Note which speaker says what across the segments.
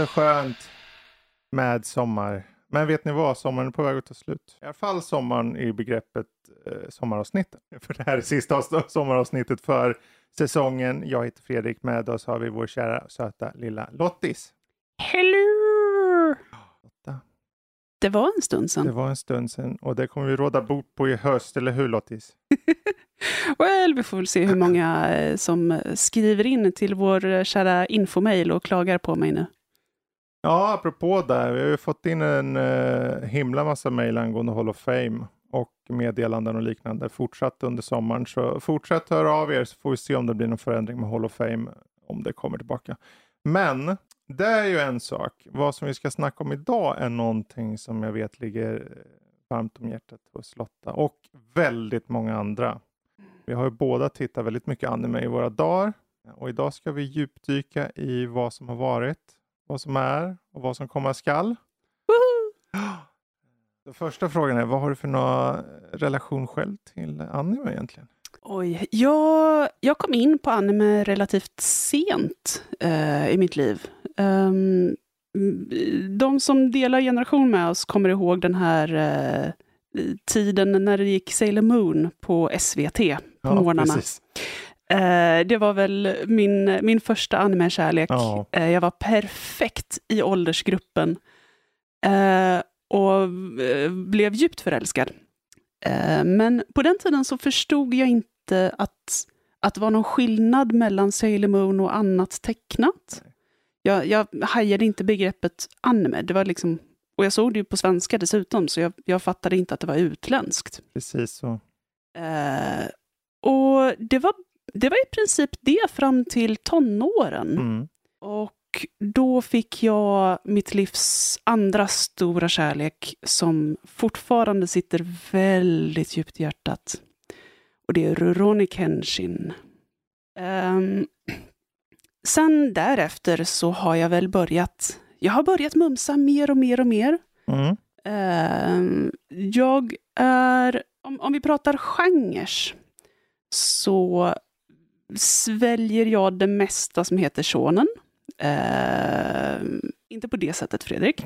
Speaker 1: så skönt med sommar. Men vet ni vad? Sommaren är på väg att ta slut. I alla fall sommaren i begreppet eh, sommaravsnittet. För det här är sista sommaravsnittet för säsongen. Jag heter Fredrik. Med oss har vi vår kära söta lilla Lottis.
Speaker 2: Hello! Lotta. Det var en stund sedan.
Speaker 1: Det var en stund sedan och det kommer vi råda bot på i höst, eller hur Lottis?
Speaker 2: well, vi får väl se hur många eh, som skriver in till vår eh, kära infomail och klagar på mig nu.
Speaker 1: Ja, apropå det. Vi har ju fått in en uh, himla massa mejl angående Hall of Fame och meddelanden och liknande fortsatt under sommaren. Så fortsätt höra av er så får vi se om det blir någon förändring med Hall of Fame om det kommer tillbaka. Men det är ju en sak. Vad som vi ska snacka om idag är någonting som jag vet ligger varmt om hjärtat hos Lotta och väldigt många andra. Vi har ju båda tittat väldigt mycket anime i våra dagar och idag ska vi djupdyka i vad som har varit, vad som är och vad som komma skall. Den första frågan är, vad har du för någon relation själv till anime egentligen?
Speaker 2: Oj, jag, jag kom in på anime relativt sent uh, i mitt liv. Um, de som delar generation med oss kommer ihåg den här uh, tiden när det gick Sailor Moon på SVT på ja, morgnarna. Uh, det var väl min, min första anime-kärlek. Ja. Uh, jag var perfekt i åldersgruppen. Uh, och blev djupt förälskad. men på den tiden så förstod jag inte att, att det var någon skillnad mellan Sailor Moon och annat tecknat. Jag, jag hajade inte begreppet anime. Det var liksom, och jag såg det ju på svenska dessutom, så jag, jag fattade inte att det var utländskt.
Speaker 1: Precis så.
Speaker 2: Och det var, det var i princip det fram till tonåren. Mm. Och då fick jag mitt livs andra stora kärlek som fortfarande sitter väldigt djupt i hjärtat. Och det är Rurouni Kenshin. Um, sen därefter så har jag väl börjat, jag har börjat mumsa mer och mer och mer. Mm. Uh, jag är, om, om vi pratar genres, så sväljer jag det mesta som heter shonen. Uh, inte på det sättet, Fredrik.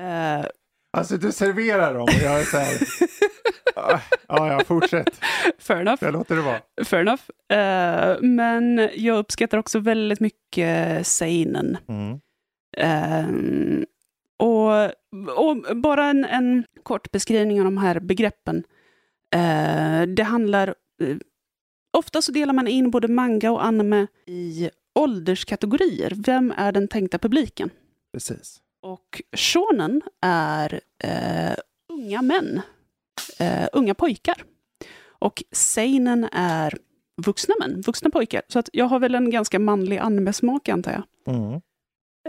Speaker 2: Uh,
Speaker 1: alltså, du serverar dem och jag är så här... ja, ja, fortsätt.
Speaker 2: Fair enough.
Speaker 1: Jag låter det vara.
Speaker 2: Fair enough. Uh, men jag uppskattar också väldigt mycket seinen. Mm. Uh, och, och, bara en, en, kort beskrivning av de här begreppen. Uh, det handlar... ofta så delar man in både manga och anime i ålderskategorier. Vem är den tänkta publiken?
Speaker 1: Precis.
Speaker 2: Och shonen är unga män uh, unga pojkar. Och seinen är vuxna män, vuxna pojkar. Så att jag har väl en ganska manlig animesmak antar jag. Mm.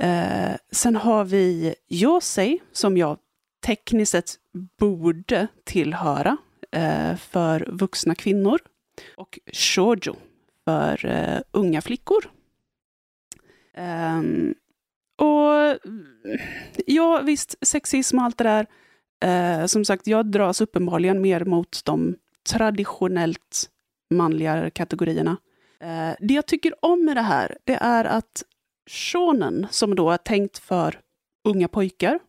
Speaker 2: Uh, sen har vi Yosei, som jag tekniskt sett borde tillhöra uh, för vuxna kvinnor. Och shoujo för uh, unga flickor. Um, och ja, visst, sexism och allt det där. Uh, som sagt, jag dras uppenbarligen mer mot de traditionellt manliga kategorierna. Uh, det jag tycker om med det här, det är att shonen, som då är tänkt för unga pojkar,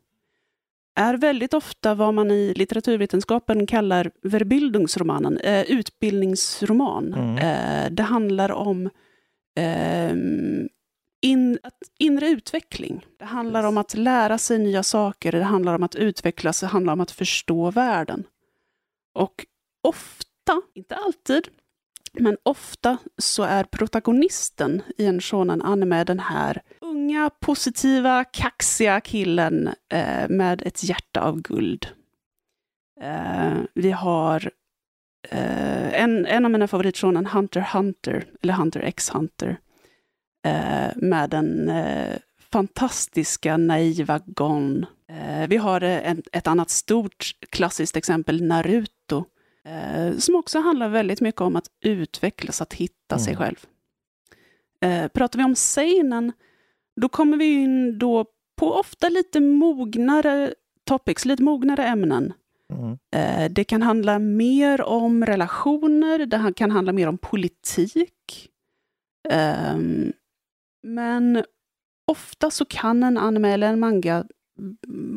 Speaker 2: är väldigt ofta vad man i litteraturvetenskapen kallar verbildungsromanen, eh, utbildningsroman. Mm. Eh, det handlar om ehm, in, inre utveckling. Det handlar om att lära sig nya saker, det handlar om att utvecklas, det handlar om att förstå världen. Och ofta, inte alltid, men ofta så är protagonisten i en shonen anime den här unga, positiva, kaxiga killen eh, med ett hjärta av guld. Eh, vi har eh, en, en av mina favoritshonen, Hunter Hunter, eller Hunter X Hunter eh, med den eh, fantastiska naiva Gon. Eh, vi har en, ett annat stort klassiskt exempel, Naruto, som också handlar väldigt mycket om att utvecklas, att hitta mm. sig själv. Eh, pratar vi om seinen, då kommer vi in då på ofta lite mognare topics, lite mognare ämnen. Mm. Det kan handla mer om relationer, det kan handla mer om politik. Um, men ofta så kan en anime eller en manga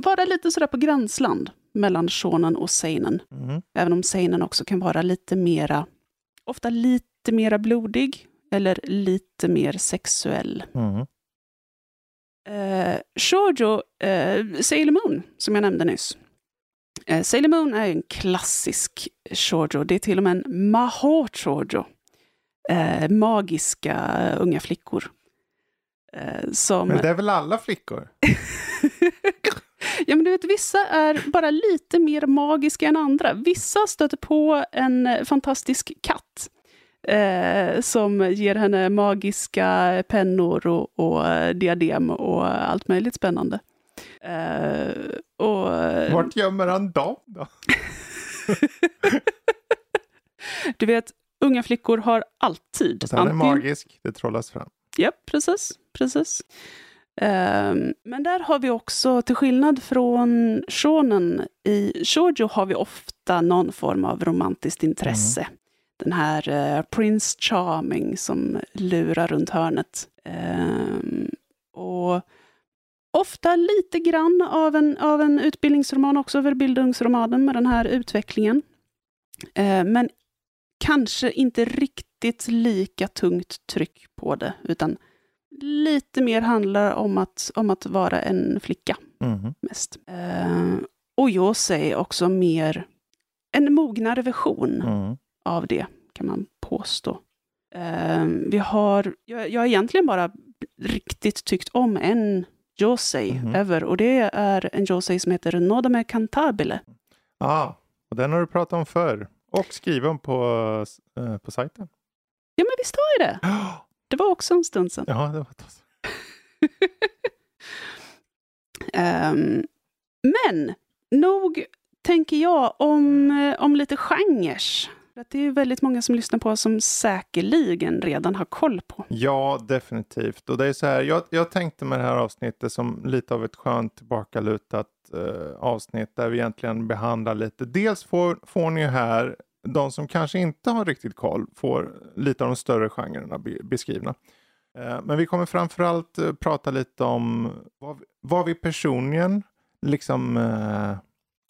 Speaker 2: vara lite sådär på gränsland mellan shonen och seinen.
Speaker 1: Mm.
Speaker 2: Även om seinen också kan vara lite mera, ofta lite mera blodig eller lite mer sexuell.
Speaker 1: Mm.
Speaker 2: Eh, shoujo, eh, Sailor Moon, som jag nämnde nyss. Eh, Sailor Moon är en klassisk shoujo. Det är till och med en maho shoujo. Eh, magiska unga flickor. Eh, som...
Speaker 1: Men det är väl alla flickor?
Speaker 2: ja, men du vet, vissa är bara lite mer magiska än andra. Vissa stöter på en fantastisk katt eh, som ger henne magiska pennor och, och diadem och allt möjligt spännande. Eh, och,
Speaker 1: Vart gömmer han dem då?
Speaker 2: du vet, unga flickor har alltid...
Speaker 1: Och sen är magisk, det trollas fram.
Speaker 2: Ja, precis. precis. Um, men där har vi också, till skillnad från shonen, i shoujo har vi ofta någon form av romantiskt intresse.
Speaker 1: Mm.
Speaker 2: Den här uh, Prince Charming som lurar runt hörnet. Um, och ofta lite grann av en, av en utbildningsroman också över bildungsromanen med den här utvecklingen. Uh, men kanske inte riktigt lika tungt tryck på det, utan lite mer handlar om att, om att vara en flicka
Speaker 1: Mm.
Speaker 2: mest. Uh, och jag säger också mer en mognare version
Speaker 1: Mm.
Speaker 2: Av det, kan man påstå. Uh, vi har, jag, jag har egentligen bara riktigt tyckt om en Josei
Speaker 1: Mhm.
Speaker 2: ever, och det är en Josei som heter Nodame Cantabile.
Speaker 1: Ja, och den har du pratat om förr. Och skrivit om på, eh, på sajten.
Speaker 2: Ja, men visst har jag det? Det var också en stund sedan.
Speaker 1: Ja, det var tass.
Speaker 2: Ehm, men nog tänker jag om, eh, om lite genrer. Att det är väldigt många som lyssnar på oss som säkerligen redan har koll på.
Speaker 1: Ja, definitivt. Och det är så här, jag, jag tänkte med det här avsnittet som lite av ett skönt tillbakalutat eh, avsnitt där vi egentligen behandlar lite. Dels får, får ni här, de som kanske inte har riktigt koll, får lite av de större genrerna be, beskrivna. Eh, men vi kommer framförallt eh, prata lite om vad, vi- vad vi personligen liksom eh,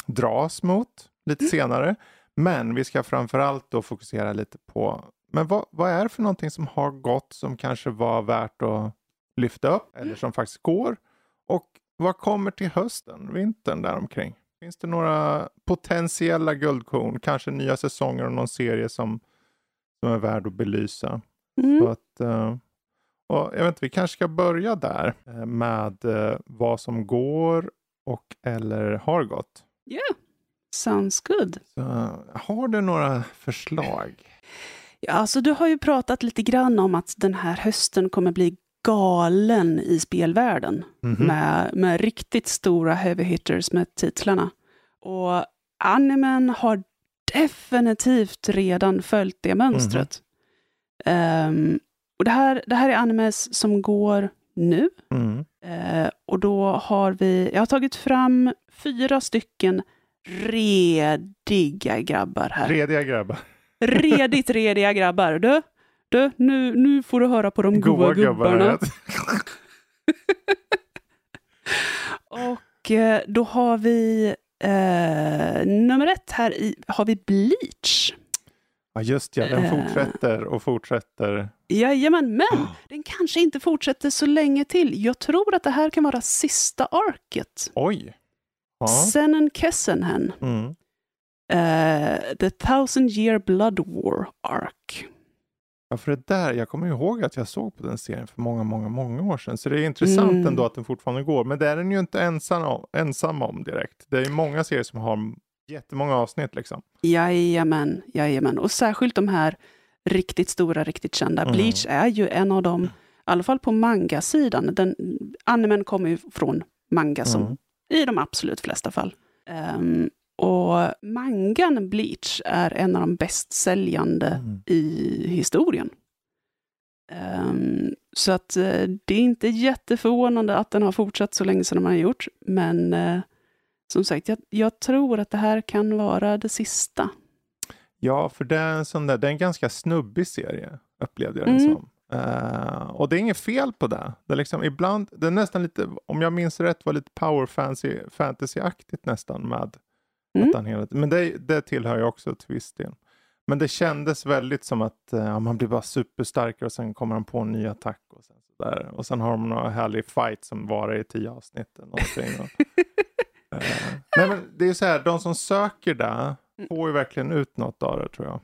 Speaker 1: dras mot lite senare. Men vi ska framförallt då fokusera lite på men vad, vad är det för någonting som har gått som kanske var värt att lyfta upp eller som faktiskt går? Och vad kommer till hösten, vintern däromkring? Finns det några potentiella guldkorn, kanske nya säsonger och någon serie som, som är värd att belysa? Så
Speaker 2: Mm.
Speaker 1: att, eh, och jag vet inte, vi kanske ska börja där eh, med eh, vad som går och eller har gått.
Speaker 2: Yeah, sounds good.
Speaker 1: Så, har du några förslag?
Speaker 2: Ja, alltså, du har ju pratat lite grann om att den här hösten kommer bli galen i spelvärlden.
Speaker 1: Mhm.
Speaker 2: med, med riktigt stora heavy hitters med titlarna. Och animen har definitivt redan följt det mönstret. Ehm, och det här, det här är animes som går nu.
Speaker 1: Mm.
Speaker 2: Eh, och då har vi, jag har tagit fram fyra stycken rediga grabbar här.
Speaker 1: Rediga grabbar.
Speaker 2: Redigt rediga grabbar. Du, du nu, nu får du höra på de goa gubbarna. Och eh, då har vi eh, nummer ett här i, har vi Bleach.
Speaker 1: Ja just ja, den
Speaker 2: Eh.
Speaker 1: fortsätter och fortsätter.
Speaker 2: Jajamän, men den kanske inte fortsätter så länge till. Jag tror att det här kan vara sista arket.
Speaker 1: Oj! Ja.
Speaker 2: Sennen Kessenhen.
Speaker 1: Mm.
Speaker 2: Eh, The Thousand Year Blood War Arc.
Speaker 1: ja, för det där, jag kommer ihåg att jag såg på den serien för många, många, många år sedan. Så det är intressant
Speaker 2: Mm.
Speaker 1: ändå att den fortfarande går. Men det är den ju inte ensam om, ensam om direkt. Det är ju många serier som har jättemånga avsnitt liksom.
Speaker 2: Jajamän, jajamän. Och särskilt de här riktigt stora, riktigt kända.
Speaker 1: Mm.
Speaker 2: Bleach är ju en av dem, i alla fall på manga-sidan. Den, animen kommer ju från manga som
Speaker 1: Mm.
Speaker 2: I de absolut flesta fall. Ehm, och mangan Bleach är en av de bäst säljande
Speaker 1: Mm.
Speaker 2: i historien. Ehm, så att eh, det är inte jätteförvånande att den har fortsatt så länge som den har gjort. Men eh, som sagt, jag, jag tror att det här kan vara det sista.
Speaker 1: Ja, för det är en sån där, det är en ganska snubbig serie upplevde jag den
Speaker 2: Mm.
Speaker 1: som. Uh, och det är inget fel på det. Det är liksom ibland, det är nästan lite, om jag minns rätt, var lite power fantasy, fantasy-aktigt nästan med mm. att han hela Men det, det tillhör ju också till viss del. Men det kändes väldigt som att uh, man blir bara superstarkare och sen kommer han på en ny attack. Och sen, så där. Och sen har de några härlig fight som varar i tio avsnitt. Eller någonting. och, uh, nej, men det är så här, de som söker det mm. får ju verkligen ut något av det tror jag.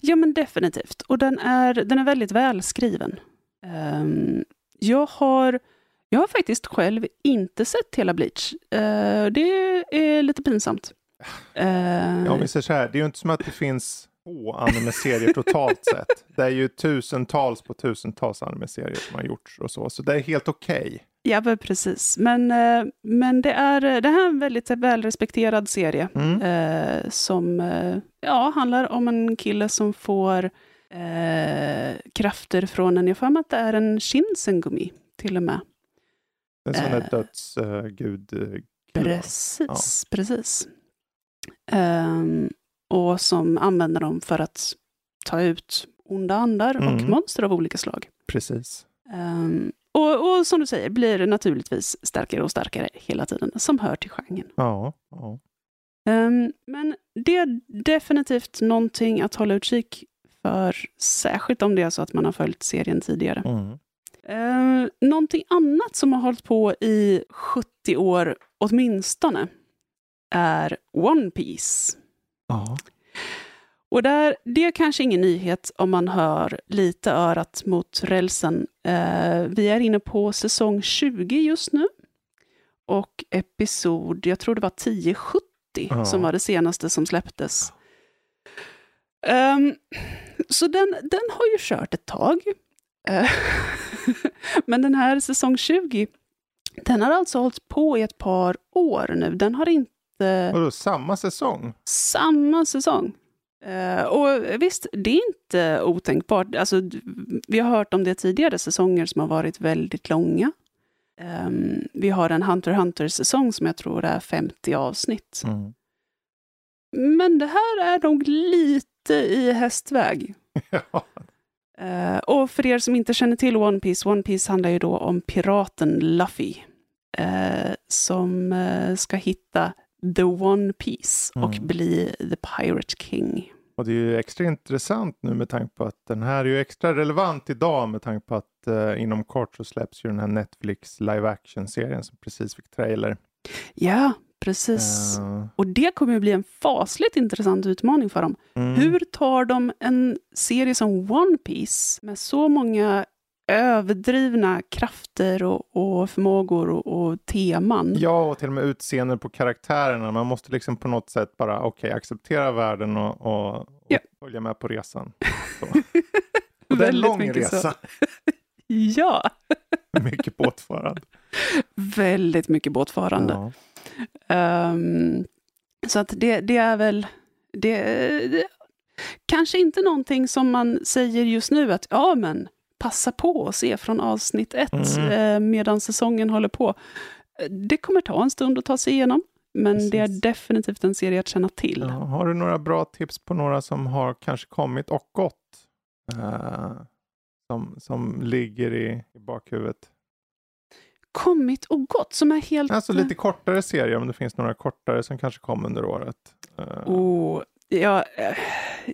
Speaker 2: Ja, men definitivt. Och den är, den är väldigt välskriven. Um, jag, har, jag har faktiskt själv inte sett hela Bleach. Uh, det är lite pinsamt.
Speaker 1: Uh, ja, om vi säger så här, det är ju inte som att det finns få anime-serier totalt sett. Det är ju tusentals på tusentals anime-serier som har gjorts och så, så det är helt okej. Okay.
Speaker 2: Ja, precis. Men, eh, men det, är, det här är en väldigt välrespekterad serie mm. eh, som eh, ja, handlar om en kille som får eh, krafter från en, jag får att det är en shinsengumi till och med.
Speaker 1: En sån där eh, dödsgud.
Speaker 2: Precis, ja. precis. Um, och som använder dem för att ta ut onda andar mm. och monster av olika slag.
Speaker 1: Precis.
Speaker 2: Um, och, och, som du säger, blir naturligtvis starkare och starkare hela tiden, som hör till genren.
Speaker 1: Ja, ja.
Speaker 2: Um, men det är definitivt någonting att hålla utkik för, särskilt om det är så att man har följt serien tidigare. Mm. Uh, någonting annat som har hållit på i 70 år åtminstone är One Piece.
Speaker 1: Ja.
Speaker 2: Och där, det är kanske ingen nyhet om man hör lite örat mot rälsen. Eh, vi är inne på säsong 20 just nu. Och episod, jag tror det var 1070 ja. som var det senaste som släpptes. Um, så den, den har ju kört ett tag. Uh, men den här säsong 20, den har alltså hållit på i ett par år nu. Den har inte...
Speaker 1: Vadå, samma säsong?
Speaker 2: Samma säsong. Uh, och visst, det är inte otänkbart. Alltså, vi har hört om det tidigare säsonger som har varit väldigt långa. Um, vi har en Hunter Hunter-säsong som jag tror är 50 avsnitt. Mm. Men det här är nog lite i hästväg.
Speaker 1: Ja.
Speaker 2: Uh, och för er som inte känner till One Piece, One Piece handlar ju då om piraten Luffy. Uh, som ska hitta The One Piece och mm. bli The Pirate King.
Speaker 1: Och det är ju extra intressant nu med tanke på att den här är ju extra relevant idag med tanke på att eh, inom kort så släpps ju den här Netflix live action-serien som precis fick trailer.
Speaker 2: Ja, precis. Uh... Och det kommer ju bli en fasligt intressant utmaning för dem. Mm. Hur tar de en serie som One Piece med så många överdrivna krafter och, och förmågor och, och, teman.
Speaker 1: Ja, och till och med utseende på karaktärerna. Man måste liksom på något sätt bara okay, acceptera världen och, och, och ja. följa med på resan. och det är en lång resa.
Speaker 2: ja.
Speaker 1: mycket båtfarande.
Speaker 2: Väldigt mycket båtfarande. Ja. Um, så att det, det är väl... Det, det, kanske inte någonting som man säger just nu att ja men passa på att se från avsnitt ett mm. eh, medan säsongen håller på. Det kommer ta en stund att ta sig igenom, men Precis. det är definitivt en serie att känna till. Ja,
Speaker 1: har du några bra tips på några som har kanske kommit och gått? Uh, som, som ligger i, i bakhuvudet?
Speaker 2: Kommit och gått, som är helt...
Speaker 1: Alltså lite kortare serier, om det finns några kortare som kanske kom under året.
Speaker 2: Oh, ja, eh,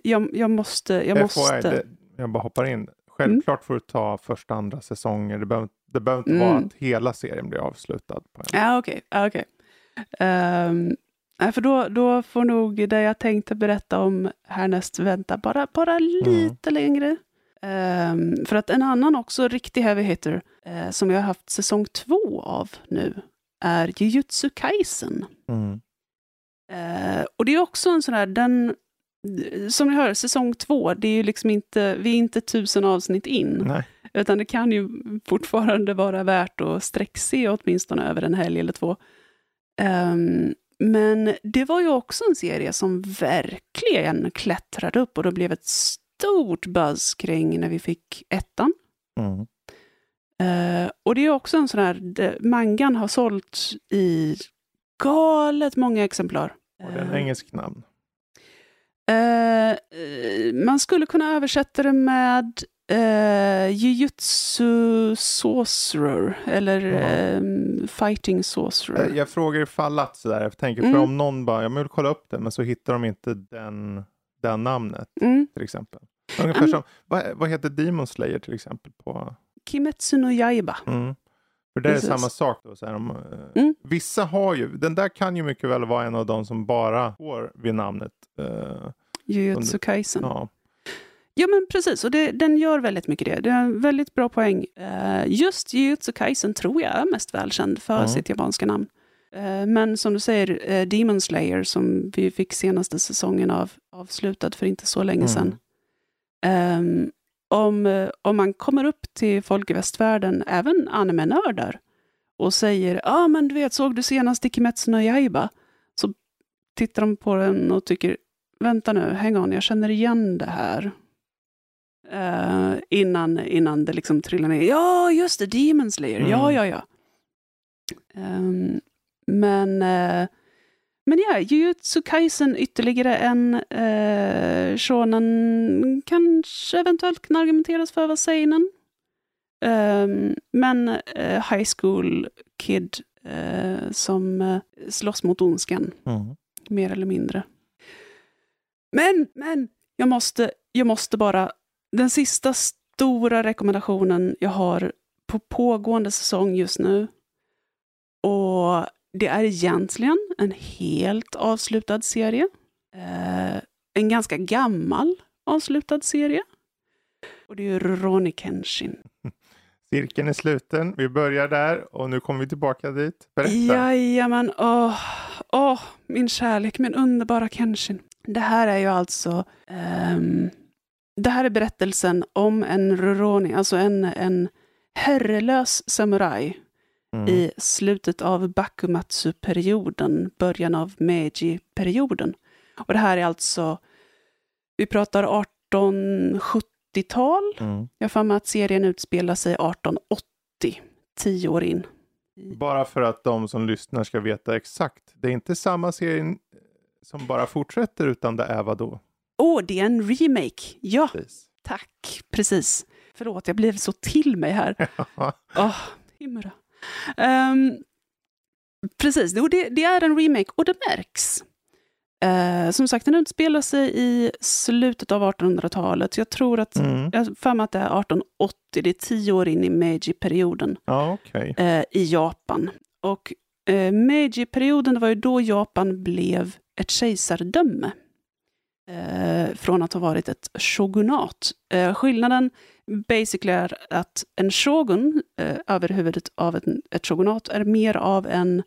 Speaker 2: jag, jag måste... Jag, måste...
Speaker 1: Det, jag bara hoppar in. Självklart får du ta första, andra säsonger. Det behöver, det behöver inte mm. vara att hela serien blir avslutad. På en.
Speaker 2: Ja, okej. Okay. okay. Um, ehm, för då, då får nog det jag tänkte berätta om härnäst vänta bara, bara mm. lite mm. längre. Um, för att en annan också riktig heavy hitter uh, som jag har haft säsong två av nu är Jujutsu Kaisen.
Speaker 1: Mm.
Speaker 2: Uh, och det är också en sån här, den som ni hör, säsong två, det är ju liksom inte, vi är inte tusen avsnitt in.
Speaker 1: Nej.
Speaker 2: Utan det kan ju fortfarande vara värt att sträckse åtminstone över en helg eller två. Um, men det var ju också en serie som verkligen klättrade upp och det blev ett stort buzz kring när vi fick ettan.
Speaker 1: Mm.
Speaker 2: Uh, och det är också en sån här, mangan har sålt i galet många exemplar.
Speaker 1: Och det är en uh, engelsk namn.
Speaker 2: Uh, man skulle kunna översätta det med uh, Jujutsu Sorcerer, eller
Speaker 1: Ja.
Speaker 2: um, Fighting Sorcerer.
Speaker 1: Eh, Jag frågar ifall att sådär, jag tänker för
Speaker 2: Mm.
Speaker 1: om någon bara, jag vill kolla upp det, men så hittar de inte den, den namnet
Speaker 2: Mm.
Speaker 1: till exempel. Ungefär
Speaker 2: Mm.
Speaker 1: som, vad, vad heter Demon Slayer till exempel? På,
Speaker 2: Kimetsu no Yaiba.
Speaker 1: mm. För det är
Speaker 2: Precis.
Speaker 1: samma sak då. Så här, om, eh,
Speaker 2: Mm.
Speaker 1: Vissa har ju, den där kan ju mycket väl vara en av de som bara går vid namnet. eh,
Speaker 2: Jujutsu Kaisen.
Speaker 1: ja.
Speaker 2: Ja men precis, och det, den gör väldigt mycket det. Det är en väldigt bra poäng. Eh, just Jujutsu Kaisen tror jag är mest välkänd för
Speaker 1: Mm.
Speaker 2: sitt japanska namn. Eh, men som du säger, uh, Demon Slayer som vi fick senaste säsongen av avslutad för inte så länge
Speaker 1: Mm.
Speaker 2: sedan. Om, eh, om man kommer upp till folk i västvärlden, även anime-nördar, och säger ja ah, men du vet, såg du senast i Kimetsu no Yaiba? Så tittar de på den och tycker vänta nu, hang on, jag känner igen det här. Eh, innan, innan det liksom trillar ner. Ja, just det, Demon Slayer. Ja,
Speaker 1: Mm.
Speaker 2: ja, ja. Ehm, men uh, men ja, Jujutsu Kaisen ytterligare en uh, shonen kanske eventuellt kan argumenteras för vad seinen. Ehm, men eh, high school kid eh, som uh, slåss mot ondskan
Speaker 1: Mm.
Speaker 2: mer eller mindre. Men, men, jag måste, jag måste bara, den sista stora rekommendationen jag har på pågående säsong just nu, och det är egentligen en helt avslutad serie. Eh, en ganska gammal avslutad serie. Och det är ju Rurouni Kenshin.
Speaker 1: Cirkeln är sluten, vi börjar där och nu kommer vi tillbaka dit. Berätta.
Speaker 2: Jajamän, åh, åh, min kärlek, min underbara Kenshin. Det här är ju alltså, ehm, det här är berättelsen om en Rurouni, alltså en, en herrelös samuraj
Speaker 1: Mm.
Speaker 2: i slutet av Bakumatsu-perioden, början av Meiji-perioden. Och det här är alltså, vi pratar 1870-tal.
Speaker 1: Mm.
Speaker 2: Jag har för mig att serien utspelar sig 1880, tio år in.
Speaker 1: Bara för att de som lyssnar ska veta exakt. Det är inte samma serie som bara fortsätter utan det är vad då?
Speaker 2: Åh, det är en remake! Ja,
Speaker 1: Precis.
Speaker 2: tack! Precis. Förlåt, jag blev så till mig här. Åh, himla. Ehm, precis, det, det är en remake och det märks. Eh, som sagt, den utspelar sig i slutet av 1800-talet. Jag tror att,
Speaker 1: Mm.
Speaker 2: jag för mig att det är 1880, det är tio år in i Meiji-perioden
Speaker 1: Ja, okej.
Speaker 2: eh, i Japan. Och eh, Meiji-perioden, det var ju då Japan blev ett kejsardöme. Från att ha varit ett shogunat. Skillnaden basically är att en shogun eh, över huvudet av ett, ett shogunat är mer av en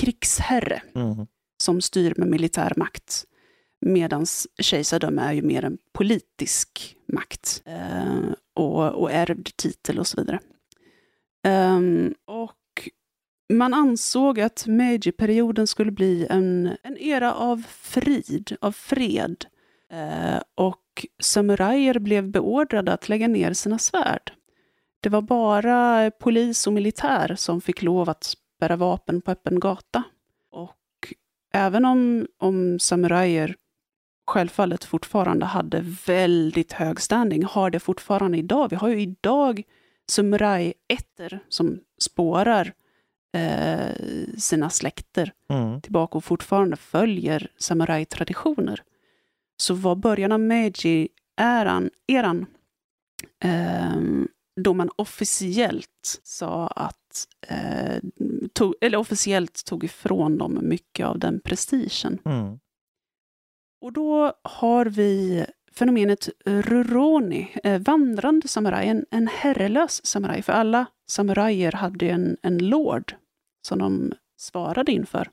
Speaker 2: krigsherre
Speaker 1: Mm.
Speaker 2: som styr med militär makt. Medan kejsardöme är ju mer en politisk makt eh, och, och ärvd titel och så vidare. Ehm, och man ansåg att Meiji-perioden skulle bli en, en era av frid, av fred. Eh, och samurajer blev beordrade att lägga ner sina svärd. Det var bara polis och militär som fick lov att bära vapen på öppen gata. Och även om, om samurajer självfallet fortfarande hade väldigt hög standing, har det fortfarande idag. Vi har ju idag samurajätter som spårar eh, sina släkter
Speaker 1: Mm.
Speaker 2: tillbaka och fortfarande följer samurajtraditioner. Så var början av Meiji-eran eran, ehm, då man officiellt sa att, eh, tog, eller officiellt tog ifrån dem mycket av den prestigen.
Speaker 1: Mm.
Speaker 2: Och då har vi fenomenet Ruroni, eh, vandrande samuraj, en, en herrelös samuraj. För alla samurajer hade en, en lord som de svarade inför.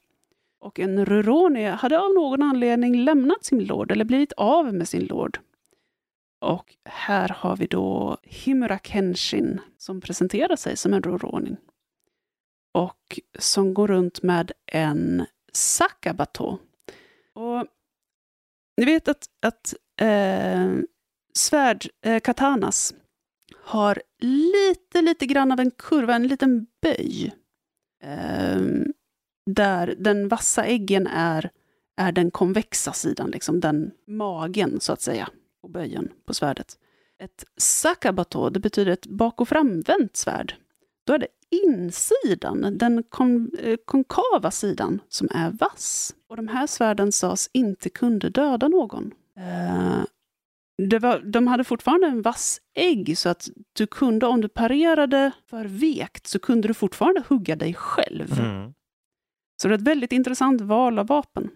Speaker 2: Och en Ruroni hade av någon anledning lämnat sin lord, eller blivit av med sin lord. Och här har vi då Himura Kenshin som presenterar sig som en Ruroni. Och som går runt med en Sakabato. Och ni vet att, att eh, svärd, eh, katanas, har lite, lite grann av en kurva, en liten böj. Eh, där den vassa äggen är, är den konvexa sidan, liksom den magen så att säga, och böjen på svärdet. Ett sakabato, det betyder ett bak och framvänt svärd. Då är det insidan, den kon eh, konkava sidan, som är vass. Och de här svärden sades inte kunde döda någon. Eh, det var, de hade fortfarande en vass ägg, så att du kunde, om du parerade för vekt, så kunde du fortfarande hugga dig själv.
Speaker 1: Mm.
Speaker 2: Så det är ett väldigt intressant val av vapen.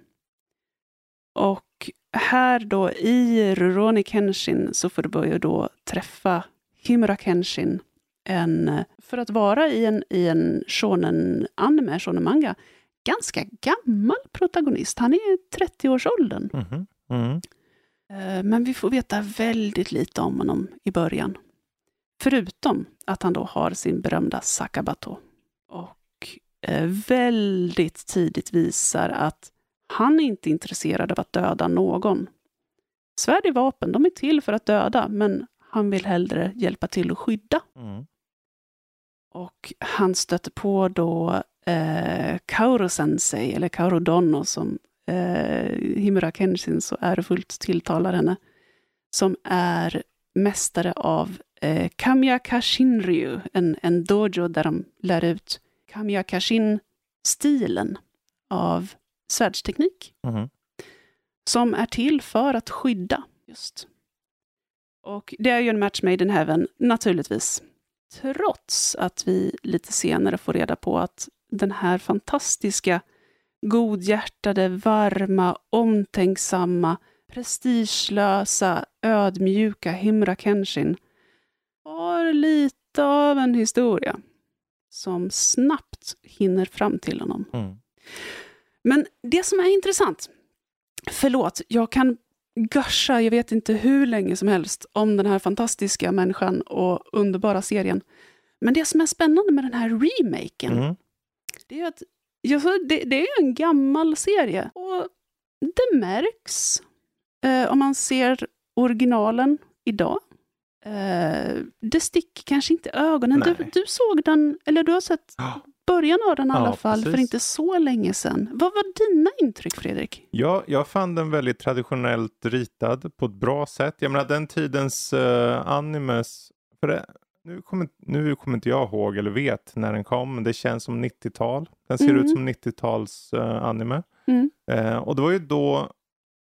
Speaker 2: Och här då i Rurouni Kenshin så får du börja då träffa Himura Kenshin, en, för att vara i en, i en shonen anime, shonen manga, ganska gammal protagonist. Han är i 30-årsåldern.
Speaker 1: Mhm. Mm.
Speaker 2: Eh, Men vi får veta väldigt lite om honom i början. Förutom att han då har sin berömda Sakabato. Och väldigt tidigt visar att han är inte intresserad av att döda någon. Svärd är vapen, de är till för att döda, men han vill hellre hjälpa till att skydda.
Speaker 1: Mm.
Speaker 2: Och han stöter på då eh, Kauro Sensei, eller Kauro Donno som eh, Himura Kenshin så ärofullt tilltalar henne, som är mästare av eh, Kamyaka Shinryu, en, en dojo där de lär ut Kamyaka Shin-stilen av svärdsteknik
Speaker 1: Mhm.
Speaker 2: som är till för att skydda. just. Och det är ju en match made in heaven, naturligtvis. Trots att vi lite senare får reda på att den här fantastiska, godhjärtade, varma, omtänksamma, prestigelösa, ödmjuka Himra Kenshin har lite av en historia som snabbt hinner fram till honom.
Speaker 1: Mm.
Speaker 2: Men det som är intressant, förlåt, jag kan gusha, jag vet inte hur länge som helst, om den här fantastiska människan och underbara serien. Men det som är spännande med den här remaken,
Speaker 1: Mm.
Speaker 2: det är att sa- det, det är en gammal serie. Och det märks eh, om man ser originalen idag. Eh, det sticker kanske inte i ögonen. Du,
Speaker 1: Nej.
Speaker 2: du såg den, eller du har sett
Speaker 1: Ja.
Speaker 2: början av den i
Speaker 1: Ja,
Speaker 2: alla fall, för
Speaker 1: precis.
Speaker 2: inte så länge sedan. Vad var dina intryck, Fredrik?
Speaker 1: Ja, jag fann den väldigt traditionellt ritad på ett bra sätt. Jag menar den tidens uh, animes, för det, nu, kommer, nu kommer inte jag ihåg eller vet när den kom, men det känns som 90-tal. Den ser
Speaker 2: Mm.
Speaker 1: ut som 90-tals eh, anime.
Speaker 2: Mm.
Speaker 1: Eh, och det var ju då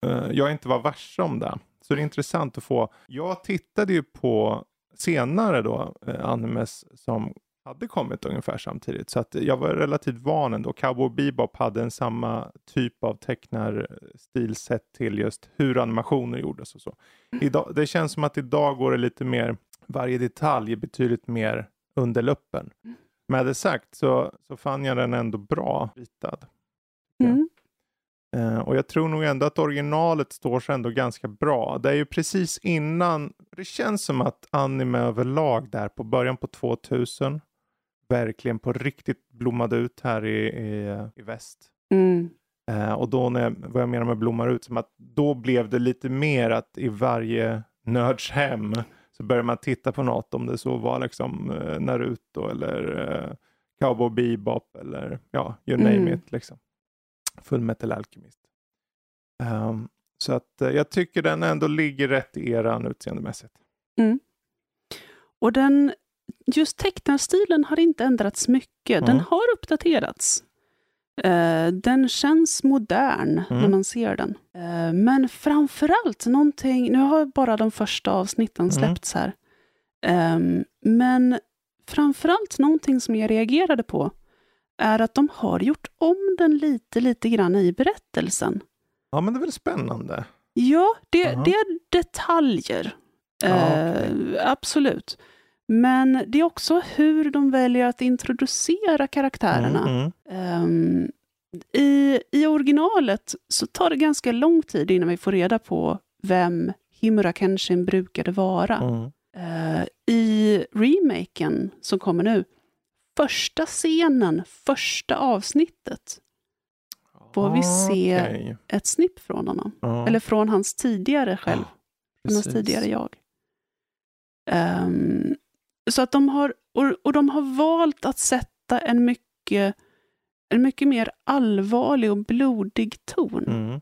Speaker 1: eh, jag inte var varse om det. Så det är intressant att få. Jag tittade ju på senare då eh, animes som hade kommit ungefär samtidigt. Så att jag var relativt van ändå. Cowboy Bebop hade en samma typ av tecknarstil sett till just hur animationer gjordes och så. Idag, det känns som att idag går det lite mer, varje detalj är betydligt mer under luppen. Med det sagt så, så fann jag den ändå bra ritad.
Speaker 2: Mm.
Speaker 1: Eh, och jag tror nog ändå att originalet står sig ändå ganska bra. Det är ju precis innan, det känns som att anime överlag där på början på 2000 verkligen på riktigt blommade ut här i, i, i väst.
Speaker 2: Mm.
Speaker 1: Eh, och då när jag, vad jag menar med blommar ut, som att då blev det lite mer att i varje nörds hem så började man titta på något, om det så var liksom eh, Naruto eller Cowboy Bebop eller ja, you name
Speaker 2: Mm.
Speaker 1: it liksom. Full Metal Alchemist. Ehm, så att eh, jag tycker den ändå ligger rätt i eran utseendemässigt.
Speaker 2: Och den, just tecknarstilen har inte ändrats mycket. Den
Speaker 1: Mm.
Speaker 2: har uppdaterats. Eh, den känns modern när
Speaker 1: Mm.
Speaker 2: man ser den. Eh, men framförallt någonting, nu har bara de första avsnitten
Speaker 1: Mm.
Speaker 2: släppts här. Ehm, men framförallt någonting som jag reagerade på är att de har gjort om den lite, lite grann i berättelsen.
Speaker 1: Ja men det är väl spännande.
Speaker 2: Ja, det,
Speaker 1: Jaha.
Speaker 2: det är detaljer.
Speaker 1: Ja,
Speaker 2: Eh, absolut. Men det är också hur de väljer att introducera karaktärerna.
Speaker 1: Mm.
Speaker 2: Ehm, i, I originalet så tar det ganska lång tid innan vi får reda på vem Himura Kenshin brukade vara.
Speaker 1: Mm.
Speaker 2: Eh, I remaken som kommer nu, första scenen, första avsnittet, Får vi se-
Speaker 1: Okej.
Speaker 2: ett snipp från honom.
Speaker 1: Ja.
Speaker 2: Eller från hans tidigare själv. Från hans tidigare jag. Ehm, så att de har, och, och de har valt att sätta en mycket, en mycket mer allvarlig och blodig ton.
Speaker 1: Mm.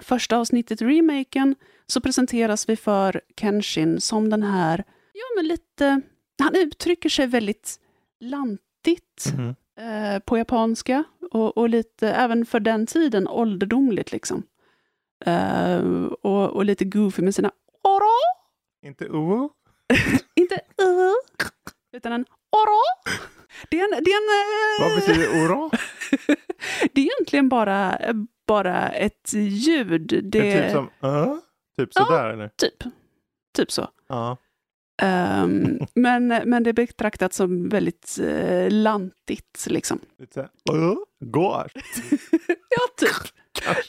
Speaker 2: första avsnittet, remaken, så presenteras vi för Kenshin som den här, ja men lite, han uttrycker sig väldigt lantigt
Speaker 1: Mhm.
Speaker 2: eh, på japanska och, och lite, även för den tiden, ålderdomligt liksom. Eh, och, och lite goofy med sina oro,
Speaker 1: Inte uh.
Speaker 2: inte uh, utan en oro. Det är en, det är en, eh,
Speaker 1: Vad betyder oro?
Speaker 2: det är egentligen bara, bara ett ljud. Det,
Speaker 1: Det är typ som uh? Typ sådär eller?
Speaker 2: typ, typ så.
Speaker 1: Ja.
Speaker 2: Ehm, men, men det är betraktat som väldigt eh, lantigt. Liksom.
Speaker 1: Lite uh? Går.
Speaker 2: ja, typ.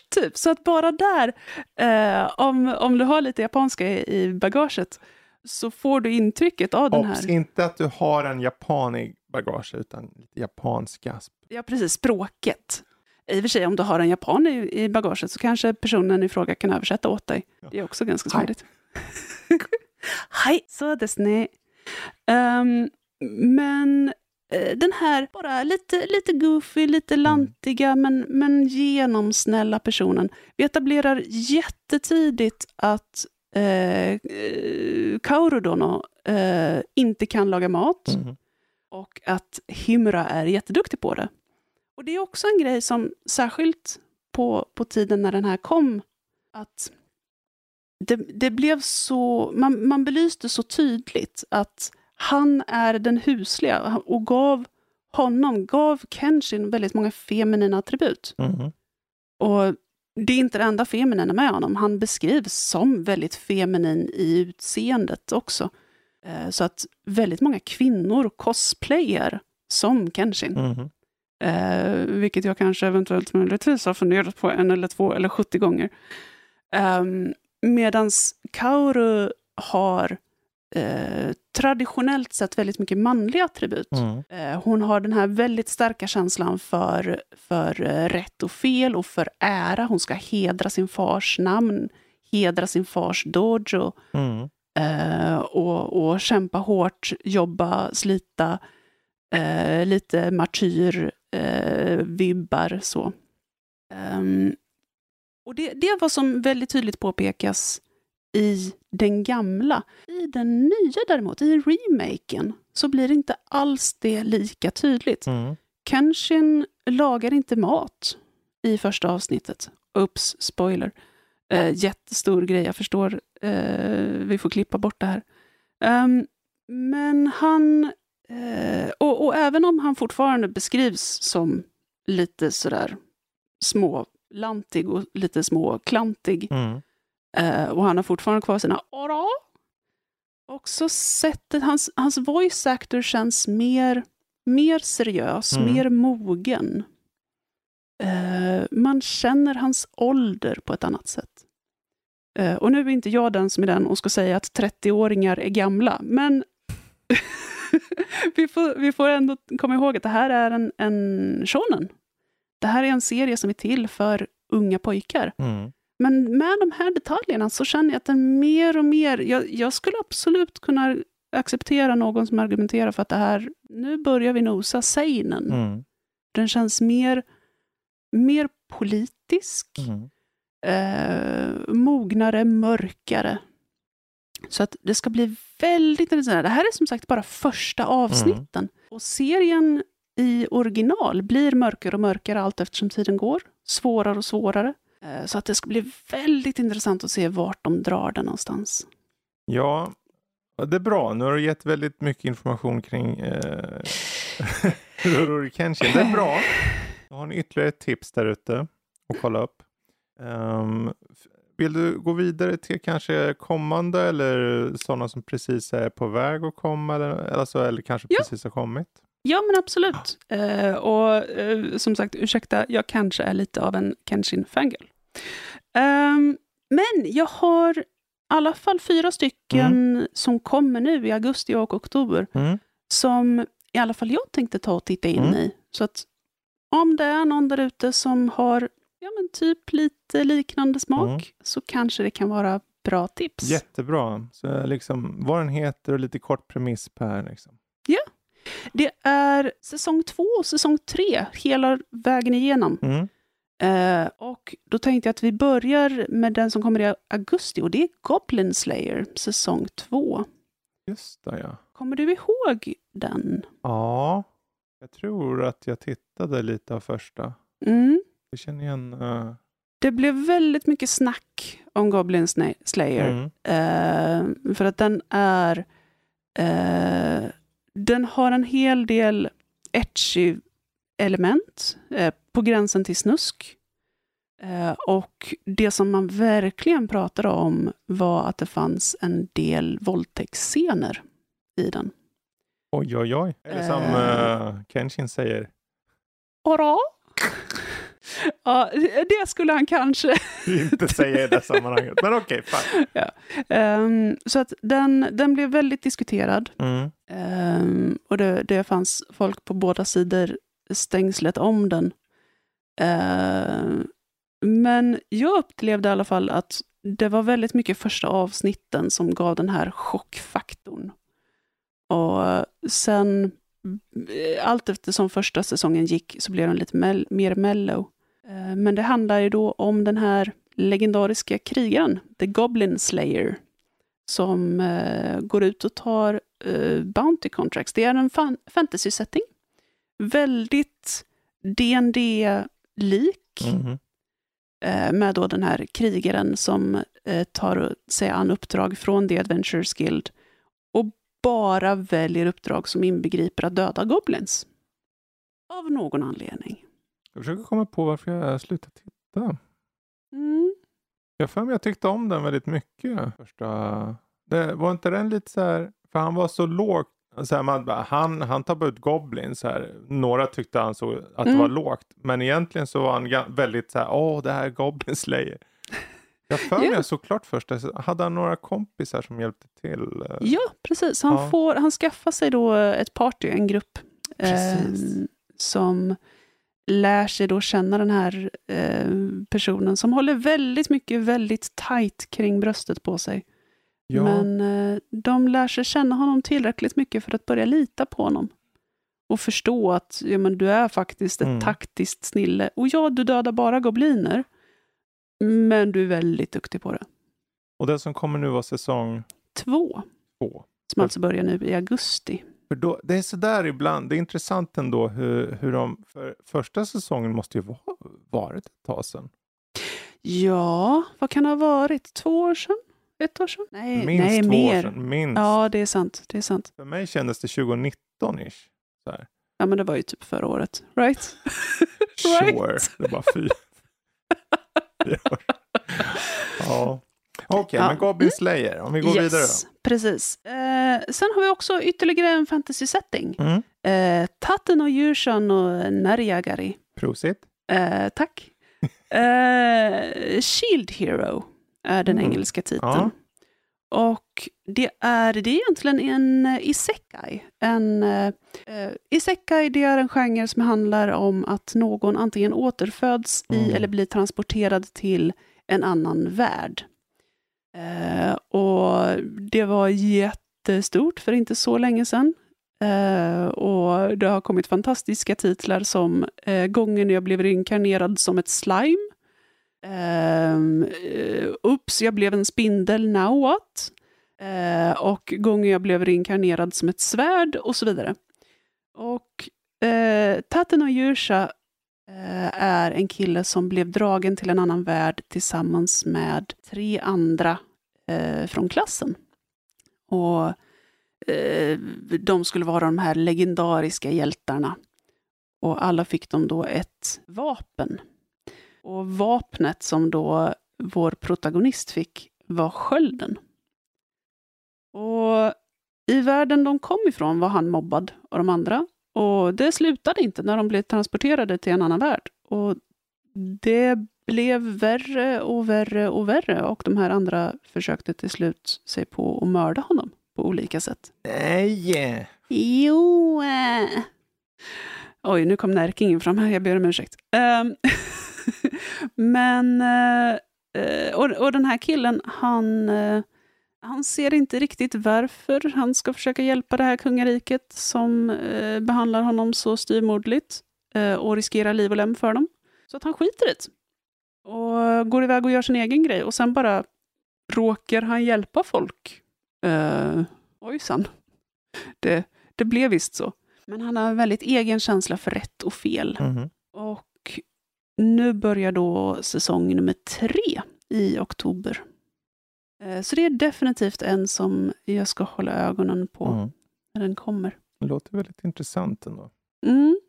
Speaker 2: typ. Så att bara där, eh, om, om du har lite japanska i, i bagaget, så får du intrycket av den
Speaker 1: Obs,
Speaker 2: här,
Speaker 1: inte att du har en japan i bagage utan lite japanska.
Speaker 2: ja precis, språket. I och för sig, om du har en japan i, i bagaget så kanske personen i fråga kan översätta åt dig. Det är också ganska
Speaker 1: Hej.
Speaker 2: smidigt. Hej, så desu ne. Ehm, men eh, den här bara lite, lite goofy, lite lantiga men, men genomsnälla personen. Vi etablerar jättetidigt att eh, eh, Kaoru Dono eh, inte kan laga mat
Speaker 1: Mhm.
Speaker 2: och att Himura är jätteduktig på det. Och det är också en grej som särskilt på, på tiden när den här kom, att det, det blev så, man, man belyste så tydligt att han är den husliga och gav honom, gav Kenshin väldigt många feminina attribut.
Speaker 1: Mhm.
Speaker 2: Och det är inte det enda feminina med honom. Han beskrivs som väldigt feminin i utseendet också. Eh, Så att väldigt många kvinnor cosplayar som Kenshin.
Speaker 1: Mhm.
Speaker 2: Eh, vilket jag kanske eventuellt möjligtvis har funderat på en eller två eller 70 gånger. Um, Medan Kaoru har eh, traditionellt sett väldigt mycket manliga attribut.
Speaker 1: Mm.
Speaker 2: Eh, hon har den här väldigt starka känslan för, för eh, rätt och fel och för ära. Hon ska hedra sin fars namn, hedra sin fars dojo
Speaker 1: Mm.
Speaker 2: eh, och, och kämpa hårt, jobba, slita, eh, lite martyr, eh, så. Ehm, och det, det är vad som väldigt tydligt påpekas i den gamla. I den nya däremot, i remaken, så blir det inte alls det lika tydligt.
Speaker 1: Mm.
Speaker 2: Kenshin lagar inte mat i första avsnittet. Ups, spoiler. Eh, jättestor grej, jag förstår. Eh, vi får klippa bort det här. Ehm, men han... Eh, och, och även om han fortfarande beskrivs som lite sådär smålantig och lite småklantig
Speaker 1: Mm.
Speaker 2: Eh, och han har fortfarande kvar sina ora. Också sättet, hans, hans voice actor känns mer, mer seriös,
Speaker 1: Mm.
Speaker 2: mer mogen. Eh, man känner hans ålder på ett annat sätt. Eh, och nu är inte jag den som är den och ska säga att 30-åringar är gamla, men vi, får, vi får ändå komma ihåg att det här är en, en shonen. Det här är en serie som är till för unga pojkar.
Speaker 1: Mm.
Speaker 2: Men med de här detaljerna så känner jag att den mer och mer... Jag, jag skulle absolut kunna acceptera någon som argumenterar för att det här... Nu börjar vi nosa seinen.
Speaker 1: Mm.
Speaker 2: Den känns mer, mer politisk,
Speaker 1: Mm.
Speaker 2: eh, mognare, mörkare. Så att det ska bli väldigt intressant. Det här är som sagt bara första avsnitten. Och serien i original blir mörkare och mörkare allt eftersom tiden går. Svårare och svårare. Eh, Så att det ska bli väldigt intressant att se vart de drar den någonstans.
Speaker 1: Ja, det är bra. Nu har du gett väldigt mycket information kring eh, Rururi Kenshin. Det är bra. Då har ni ytterligare ett tips där ute att kolla upp. F- vill du gå vidare till kanske kommande eller sådana som precis är på väg att komma eller, alltså, eller kanske
Speaker 2: Ja.
Speaker 1: precis har kommit?
Speaker 2: Ja, men absolut. Eh, och eh, som sagt, ursäkta, jag kanske är lite av en Kenshin-fangirl. Ehm, men jag har i alla fall fyra stycken som kommer nu i augusti och oktober,
Speaker 1: Mm.
Speaker 2: som i alla fall jag tänkte ta och titta in
Speaker 1: Mm.
Speaker 2: i. Så att om det är någon där ute som har ja, men typ lite liknande smak,
Speaker 1: Mm.
Speaker 2: så kanske det kan vara bra tips.
Speaker 1: Jättebra. Så liksom, vad den heter och lite kort premiss per. Liksom.
Speaker 2: Det är säsong två och säsong tre, hela vägen igenom.
Speaker 1: Mm.
Speaker 2: Eh, och då tänkte jag att vi börjar med den som kommer i augusti och det är Goblin Slayer säsong 2.
Speaker 1: Just det, ja.
Speaker 2: Kommer du ihåg den?
Speaker 1: Ja, jag tror att jag tittade lite av första.
Speaker 2: Mm.
Speaker 1: Jag känner igen... Uh...
Speaker 2: Det blev väldigt mycket snack om Goblin Slayer.
Speaker 1: Mm.
Speaker 2: Eh, för att den är... Eh, den har en hel del etchy element eh, på gränsen till snusk. Eh, och det som man verkligen pratade om var att det fanns en del våldtäktsscener i den.
Speaker 1: Oj, oj, oj. Eller som
Speaker 2: Eh.
Speaker 1: uh, Kenshin säger.
Speaker 2: Ora? ja, det skulle han kanske.
Speaker 1: Inte säga i det sammanhanget. Men okej, fine.
Speaker 2: Ehm, så att den, den blev väldigt diskuterad.
Speaker 1: Mm.
Speaker 2: Ehm, och det, det fanns folk på båda sidor stängslet om den. Ehm, men jag upplevde i alla fall att det var väldigt mycket första avsnitten som gav den här chockfaktorn. Och sen, allt eftersom första säsongen gick, så blev den lite mel- mer mellow. Eh, Men det handlar ju då om den här legendariska krigaren, The Goblin Slayer, som eh, går ut och tar eh, Bounty Contracts. Det är en fan- fantasy-setting. Väldigt dd lik
Speaker 1: Mhm.
Speaker 2: eh, med då den här krigaren som eh, tar sig an uppdrag från The Adventurers Guild bara väljer uppdrag som inbegriper att döda goblins. Av någon anledning.
Speaker 1: Jag försöker komma på varför jag slutade titta.
Speaker 2: Mm.
Speaker 1: Jag för mig jag tyckte om den väldigt mycket. Första... Det, var inte den lite så här, för han var så lågt. Så här, man, han, han bara ut Goblin så här. Några tyckte han så att det
Speaker 2: Mm.
Speaker 1: var lågt. Men egentligen så var han väldigt så här, åh det här är Goblin Slayer. Jag för mig
Speaker 2: Ja.
Speaker 1: såklart först, hade han några kompisar som hjälpte till? eh,
Speaker 2: Ja, precis. Han,
Speaker 1: Ja.
Speaker 2: får, han skaffar sig då ett party, en grupp, eh, som lär sig då känna den här eh, personen som håller väldigt mycket, väldigt tight kring bröstet på sig.
Speaker 1: Ja,
Speaker 2: Men eh, de lär sig känna honom tillräckligt mycket för att börja lita på honom. Och förstå att ja, men du är faktiskt ett
Speaker 1: Mm.
Speaker 2: taktiskt snille. Och ja, du dödar bara gobliner. Men du är väldigt duktig på det.
Speaker 1: och det som kommer nu var säsong
Speaker 2: Två,
Speaker 1: två.
Speaker 2: som alltså börjar nu i augusti.
Speaker 1: För då, det är sådär ibland, det är intressant ändå hur, hur de, för första säsongen måste ju vara, varit ett tag sedan.
Speaker 2: Ja, vad kan det ha varit? Två år sedan? Ett år sedan? Nej,
Speaker 1: Minst
Speaker 2: nej
Speaker 1: två
Speaker 2: mer.
Speaker 1: år sedan, minst.
Speaker 2: Ja, det är sant. Det är sant.
Speaker 1: För mig kändes det 2019-ish. Så här.
Speaker 2: Ja, men det var ju typ förra året. Right?
Speaker 1: Sure, det bara fyra. Ja. Okej,
Speaker 2: Ja.
Speaker 1: men Goblin Slayer, om vi går vidare då.
Speaker 2: Precis. Eh, sen har vi också ytterligare en fantasy-setting.
Speaker 1: Mm.
Speaker 2: Eh, Tatten och Djurshan och Närjagari.
Speaker 1: Prosit.
Speaker 2: Eh, tack. Eh, Shield Hero är den
Speaker 1: Mm.
Speaker 2: engelska titeln.
Speaker 1: Ja.
Speaker 2: Och det är, det är egentligen en eh, isekai. En, eh, eh, isekai det är en genre som handlar om att någon antingen återföds i
Speaker 1: Mm.
Speaker 2: eller blir transporterad till en annan värld. Eh, och det var jättestort för inte så länge sedan. Eh, och det har kommit fantastiska titlar som eh, Gången jag blev reinkarnerad som ett slime. Ehm, eh, um, Ups, jag blev en spindel, now what? Uh, eh, och Gången jag blev reinkarnerad som ett svärd och så vidare. Och eh, uh, Taten och Yusha uh, är en kille som blev dragen till en annan värld tillsammans med tre andra uh, från klassen. Och de skulle vara de här legendariska hjältarna. Och alla fick de då ett vapen. Och vapnet som då vår protagonist fick var skölden. Och i världen de kom ifrån var han mobbad av de andra. Och det slutade inte när de blev transporterade till en annan värld. Och det blev värre och värre och värre och de här andra försökte till slut sig på att mörda honom på olika sätt.
Speaker 1: Nej!
Speaker 2: Jo! Oj, nu kom närkingen fram här, jag ber om ursäkt. Ehm, Men, eh, eh, och, och den här killen, han, eh, han ser inte riktigt varför han ska försöka hjälpa det här kungariket som eh, behandlar honom så styvmoderligt eh, och riskerar liv och lem för dem. Så att han skiter i det. Och går iväg och gör sin egen grej. Och sen bara råkar han hjälpa folk. Uh, ojsan. Det, det blev visst så. Men han har en väldigt egen känsla för rätt och fel.
Speaker 1: Mhm.
Speaker 2: Och nu börjar då säsong nummer tre i oktober. Eh, Så det är definitivt en som jag ska hålla ögonen på
Speaker 1: Mm.
Speaker 2: när den kommer.
Speaker 1: Det låter väldigt intressant ändå.
Speaker 2: Mm.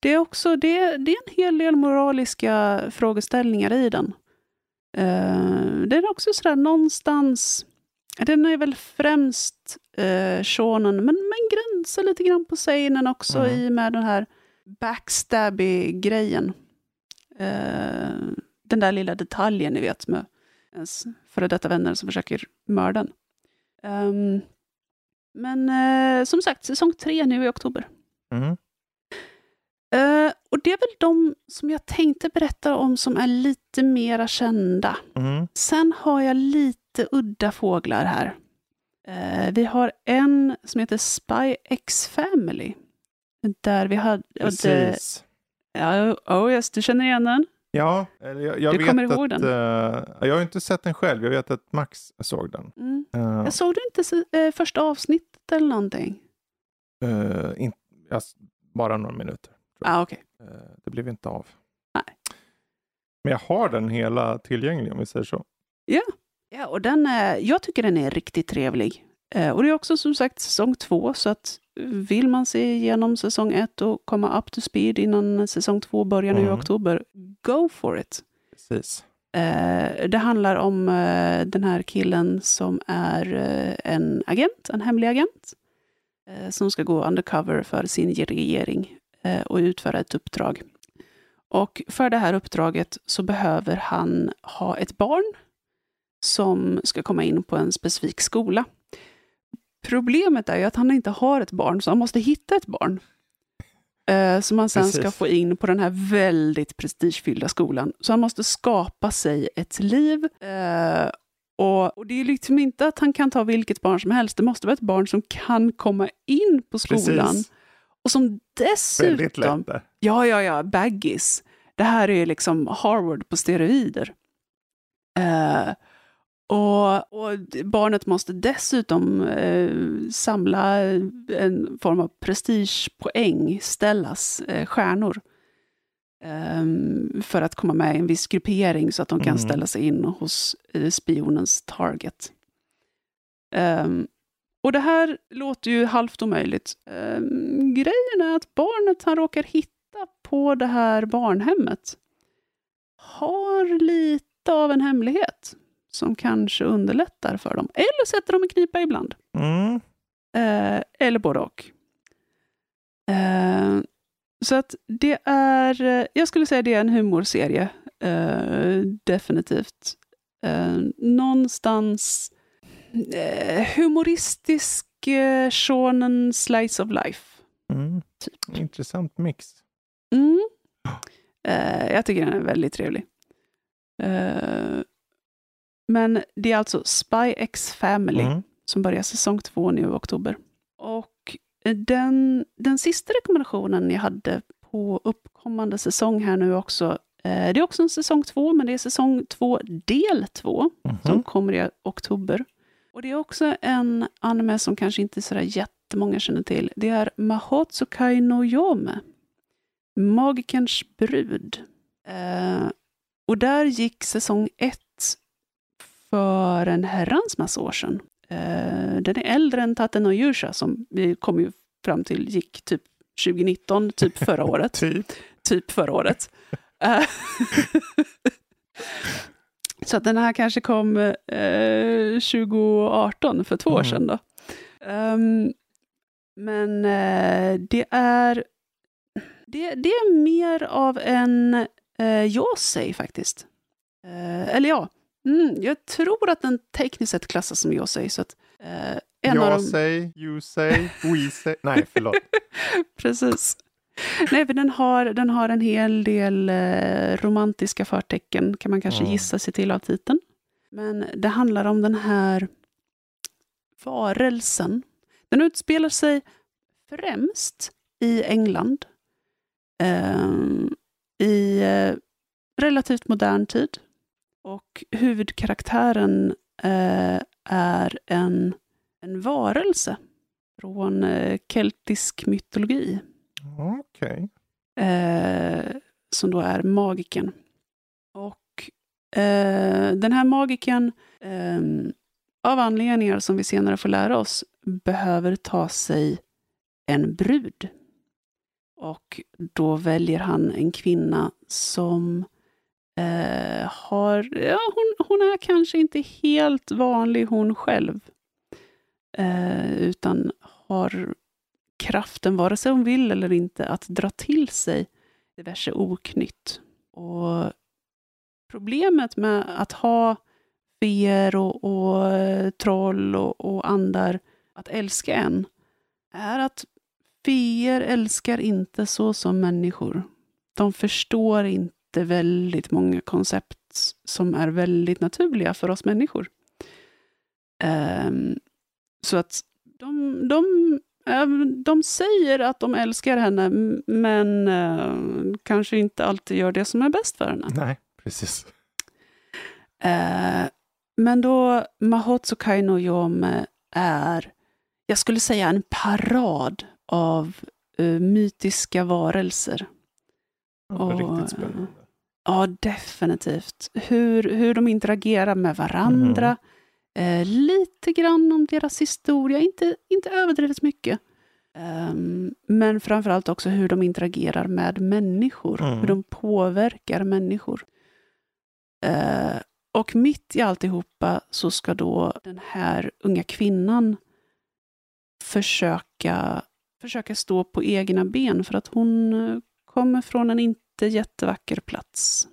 Speaker 2: Det, är också, det, det är en hel del moraliska frågeställningar i den. Eh, det är också sådär någonstans, den är väl främst uh, shonen, men, men gränsar lite grann på seinen också
Speaker 1: Mm.
Speaker 2: i och med den här backstabby-grejen. Eh, den där lilla detaljen ni vet med ens före detta vänner som försöker mörda en. Ehm, men eh, som sagt, säsong tre nu i oktober.
Speaker 1: Mm.
Speaker 2: Eh, och det är väl de som jag tänkte berätta om som är lite mera kända.
Speaker 1: Mm.
Speaker 2: Sen har jag lite udda fåglar här. Eh, vi har en som heter Spy X Family. Där vi hade...
Speaker 1: Precis.
Speaker 2: Ja, oh yes, du känner igen den?
Speaker 1: Ja, jag, jag
Speaker 2: Du
Speaker 1: vet
Speaker 2: kommer
Speaker 1: att...
Speaker 2: ihåg den?
Speaker 1: eh, jag har inte sett den själv. Jag vet att Max såg den.
Speaker 2: Mm.
Speaker 1: Eh,
Speaker 2: Jag såg du inte eh, första avsnittet eller någonting?
Speaker 1: in, ja, s- bara några minuter.
Speaker 2: Ah.
Speaker 1: Eh, det blev inte av.
Speaker 2: Nej.
Speaker 1: Men jag har den hela tillgänglig om vi säger så.
Speaker 2: Ja, och den jag tycker den är riktigt trevlig. Och det är också som sagt säsong två, så att vill man se igenom säsong ett och komma up to speed innan säsong två börjar nu i
Speaker 1: Mm.
Speaker 2: oktober, go for it.
Speaker 1: Precis.
Speaker 2: Eh, det handlar om eh, den här killen som är eh, en agent, en hemlig agent, som ska gå undercover för sin regering och utföra ett uppdrag. Och för det här uppdraget så behöver han ha ett barn som ska komma in på en specifik skola. Problemet är ju att han inte har ett barn, så han måste hitta ett barn. eh, Som han sen ska
Speaker 1: Precis.
Speaker 2: få in på den här väldigt prestigefyllda skolan. Så han måste skapa sig ett liv. eh, Och, och det är liksom inte att han kan ta vilket barn som helst. Det måste vara ett barn som kan komma in på skolan.
Speaker 1: Precis.
Speaker 2: Och som
Speaker 1: Väldigt
Speaker 2: dessutom
Speaker 1: lätt där.
Speaker 2: Ja, ja, ja, baggis. Det här är liksom Harvard på steroider. Eh, och, och barnet måste dessutom eh, samla en form av prestigepoäng, ställas eh, stjärnor. ehm, för att komma med i en viss gruppering så att de kan
Speaker 1: Mm.
Speaker 2: ställa sig in hos eh, spionens target. Ehm, och det här låter ju halvt omöjligt. Um, grejen är att barnet han råkar hitta på det här barnhemmet har lite av en hemlighet som kanske underlättar för dem. Eller sätter dem i knipa ibland.
Speaker 1: Mm.
Speaker 2: Eh, eller både och. Eh, så att det är, eh, jag skulle säga det är en humorserie. Eh, definitivt. Eh, någonstans eh, humoristisk eh, shonen slice of life.
Speaker 1: Mm.
Speaker 2: Typ.
Speaker 1: Intressant mix.
Speaker 2: Mm. Jag tycker den är väldigt trevlig. Men det är alltså Spy X Family
Speaker 1: Mm.
Speaker 2: som börjar säsong två nu i oktober. Och den, den sista rekommendationen jag hade på uppkommande säsong här nu också, eh, det är också en säsong två, men det är säsong två del två som
Speaker 1: Mhm.
Speaker 2: kommer i oktober. Och det är också en anime som kanske inte sådär jättemånga känner till. Det är Mahotsukai no Yome, Magikerns brud. Eh, och där gick säsong ett för en herrans massa år sedan. Eh, den är äldre än Tate no Yusha som vi kom ju fram till gick typ 2019, typ förra året
Speaker 1: Typ.
Speaker 2: typ förra året. Eh, Så att den här kanske kom eh, 2018, för två år
Speaker 1: Mm.
Speaker 2: sedan. Då. Ehm, men eh, det är det, det är mer av en uh, Yosei faktiskt. Eh, eller ja, mm, jag tror att den tekniskt sett klassas som Yosei. Så att, eh, en av
Speaker 1: Jag
Speaker 2: de,
Speaker 1: säger, you say, we say. Nej, förlåt.
Speaker 2: Precis. Nej, för den har, den har en hel del eh, romantiska förtecken, kan man kanske
Speaker 1: Mm.
Speaker 2: gissa sig till av titeln. Men det handlar om den här varelsen. Den utspelar sig främst i England. Ehm, i eh, relativt modern tid. Och huvudkaraktären eh, är en, en varelse från eh, keltisk mytologi.
Speaker 1: Okej.
Speaker 2: Eh, som då är magiken. Och eh, den här magiken, eh, av anledningar som vi senare får lära oss, behöver ta sig en brud. Och då väljer han en kvinna som eh, har, ja, hon, hon är kanske inte helt vanlig hon själv. Eh, utan har kraften, vare sig hon vill eller inte, att dra till sig diverse oknytt. Och problemet med att ha feer och, och eh, troll och, och andar att älska en är att feer älskar inte så som människor. De förstår inte väldigt många koncept som är väldigt naturliga för oss människor. Um, så att de, de, de säger att de älskar henne, men uh, kanske inte alltid gör det som är bäst för henne.
Speaker 1: Nej, precis.
Speaker 2: Uh, men då Mahotsukai no Yome är, jag skulle säga en parad av uh, mytiska varelser.
Speaker 1: Ja, och, riktigt spännande.
Speaker 2: Ja, definitivt. Hur, hur de interagerar med varandra. Mm. Eh, lite grann om deras historia, inte, inte överdrivet mycket. Um, men framförallt också hur de interagerar med människor, mm. hur de påverkar människor. Uh, och mitt i alltihopa så ska då den här unga kvinnan försöka, försöka stå på egna ben för att hon eh, kommer från en inte jättevacker plats.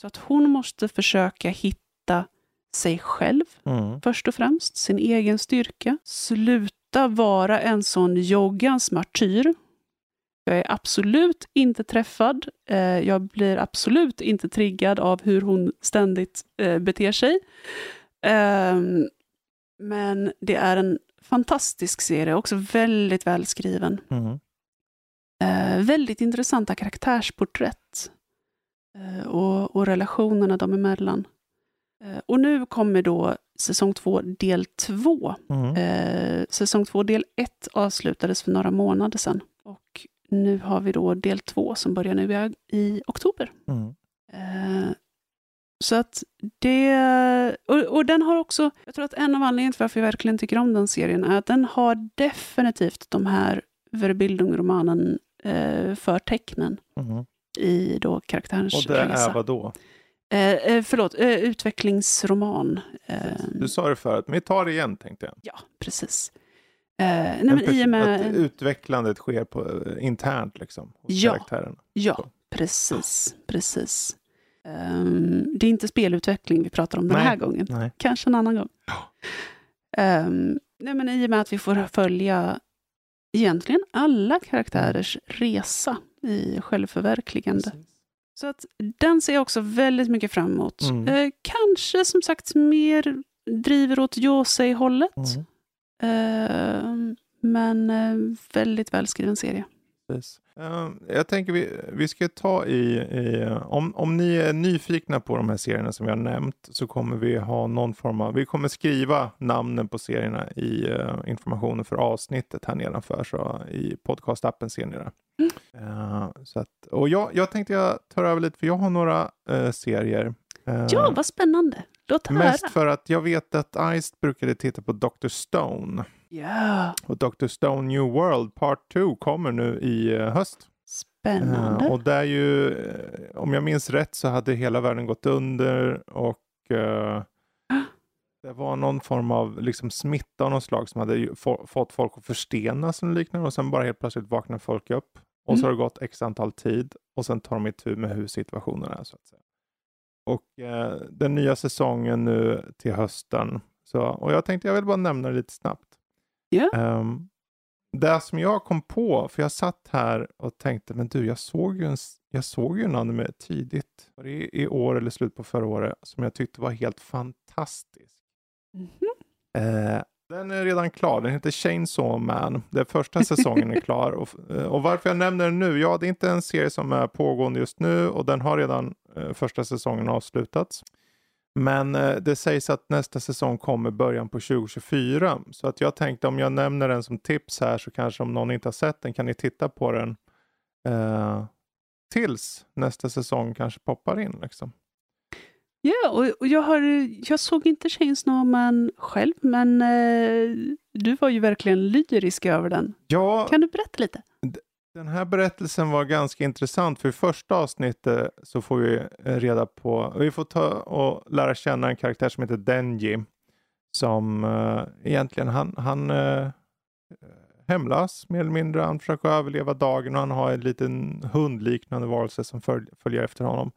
Speaker 2: Så att hon måste försöka hitta sig själv mm. först och främst, sin egen styrka. Sluta vara en sån joggans martyr. Jag är absolut inte träffad. Eh, jag blir absolut inte triggad av hur hon ständigt eh, beter sig. Ehm, men det är en fantastisk serie, också väldigt välskriven. Mm. Eh, väldigt intressanta karaktärsporträtt eh, och, och relationerna dem emellan. Eh, och nu kommer då säsong två, del två. Mm. Eh, säsong två, del ett avslutades för några månader sedan. Och nu har vi då del två som börjar nu i, i oktober. Mm. Eh, så att det... Och, och, den har också... Jag tror att en av anledningarna till varför jag verkligen tycker om den serien är att den har definitivt de här Verbildung-romanen eh, förtecknen mm. i då karaktärens
Speaker 1: Och det resa. är vad då?
Speaker 2: Eh, eh, förlåt, eh, utvecklingsroman. Eh,
Speaker 1: du sa det förut, men vi tar det igen tänkte jag.
Speaker 2: Ja, precis. Eh, nej, men i och med...
Speaker 1: Att utvecklandet sker på, eh, internt liksom,
Speaker 2: ja,
Speaker 1: karaktären.
Speaker 2: Ja, precis. precis. Um, det är inte spelutveckling vi pratar om den nej, här gången. Nej. Kanske en annan gång. Ja. Um, nej, men I och med att vi får följa egentligen alla karaktärers resa i självförverkligande. Precis. Så att den ser jag också väldigt mycket fram emot. Mm. Eh, kanske som sagt mer driver åt Josei-hållet. Mm. Eh, men eh, väldigt välskriven serie.
Speaker 1: Precis. Ehm, jag tänker vi, vi ska ta i, i, om, om ni är nyfikna på de här serierna som vi har nämnt så kommer vi ha någon form av, vi kommer skriva namnen på serierna i uh, informationen för avsnittet här nedanför så i podcastappen ser ni det. Mm. Uh, så att, och jag, jag tänkte jag tar över lite för jag har några uh, serier.
Speaker 2: ja, vad spännande. Låt höra.
Speaker 1: Mest för att jag vet att Ice brukade titta på Dr. Stone.
Speaker 2: Ja.
Speaker 1: Och Dr. Stone New World Part 2 kommer nu i uh, höst.
Speaker 2: Spännande.
Speaker 1: Uh, och är ju, uh, om jag minns rätt så hade hela världen gått under och det var någon form av liksom, smitta av något slag som hade fått folk att förstenas och liknande och sen bara helt plötsligt vaknar folk upp. Och mm. så har det gått x antal tid och sen tar de itu med hur situationen är. så att säga. Och eh, den nya säsongen nu till hösten. Så, och jag tänkte jag vill bara nämna det lite snabbt.
Speaker 2: Yeah.
Speaker 1: Um, det som jag kom på, för jag satt här och tänkte, men du, jag såg ju en, jag såg ju en anime tidigt, var det i år eller slut på förra året, som jag tyckte var helt fantastisk.
Speaker 2: Mm -hmm.
Speaker 1: uh, Den är redan klar. Den heter Chainsaw Man. Den första säsongen är klar. Och, eh, och, varför jag nämner den nu? Ja, det är inte en serie som är pågående just nu och den har redan eh, första säsongen avslutats. Men eh, det sägs att nästa säsong kommer början på 2024. Så att jag tänkte om jag nämner den som tips här så kanske om någon inte har sett den kan ni titta på den eh, tills nästa säsong kanske poppar in. Liksom.
Speaker 2: Ja, och, och jag, har, jag såg inte Chainsaw Man själv, men eh, du var ju verkligen lyrisk över den.
Speaker 1: Ja,
Speaker 2: kan du berätta lite?
Speaker 1: Den här berättelsen var ganska intressant för i första avsnittet så får vi eh, reda på, vi får ta och lära känna en karaktär som heter Denji. Som uh, egentligen, han, han eh, uh, hemlös mer eller mindre. Han försöker överleva dagen och han har en liten hundliknande varelse som följ, följer efter honom.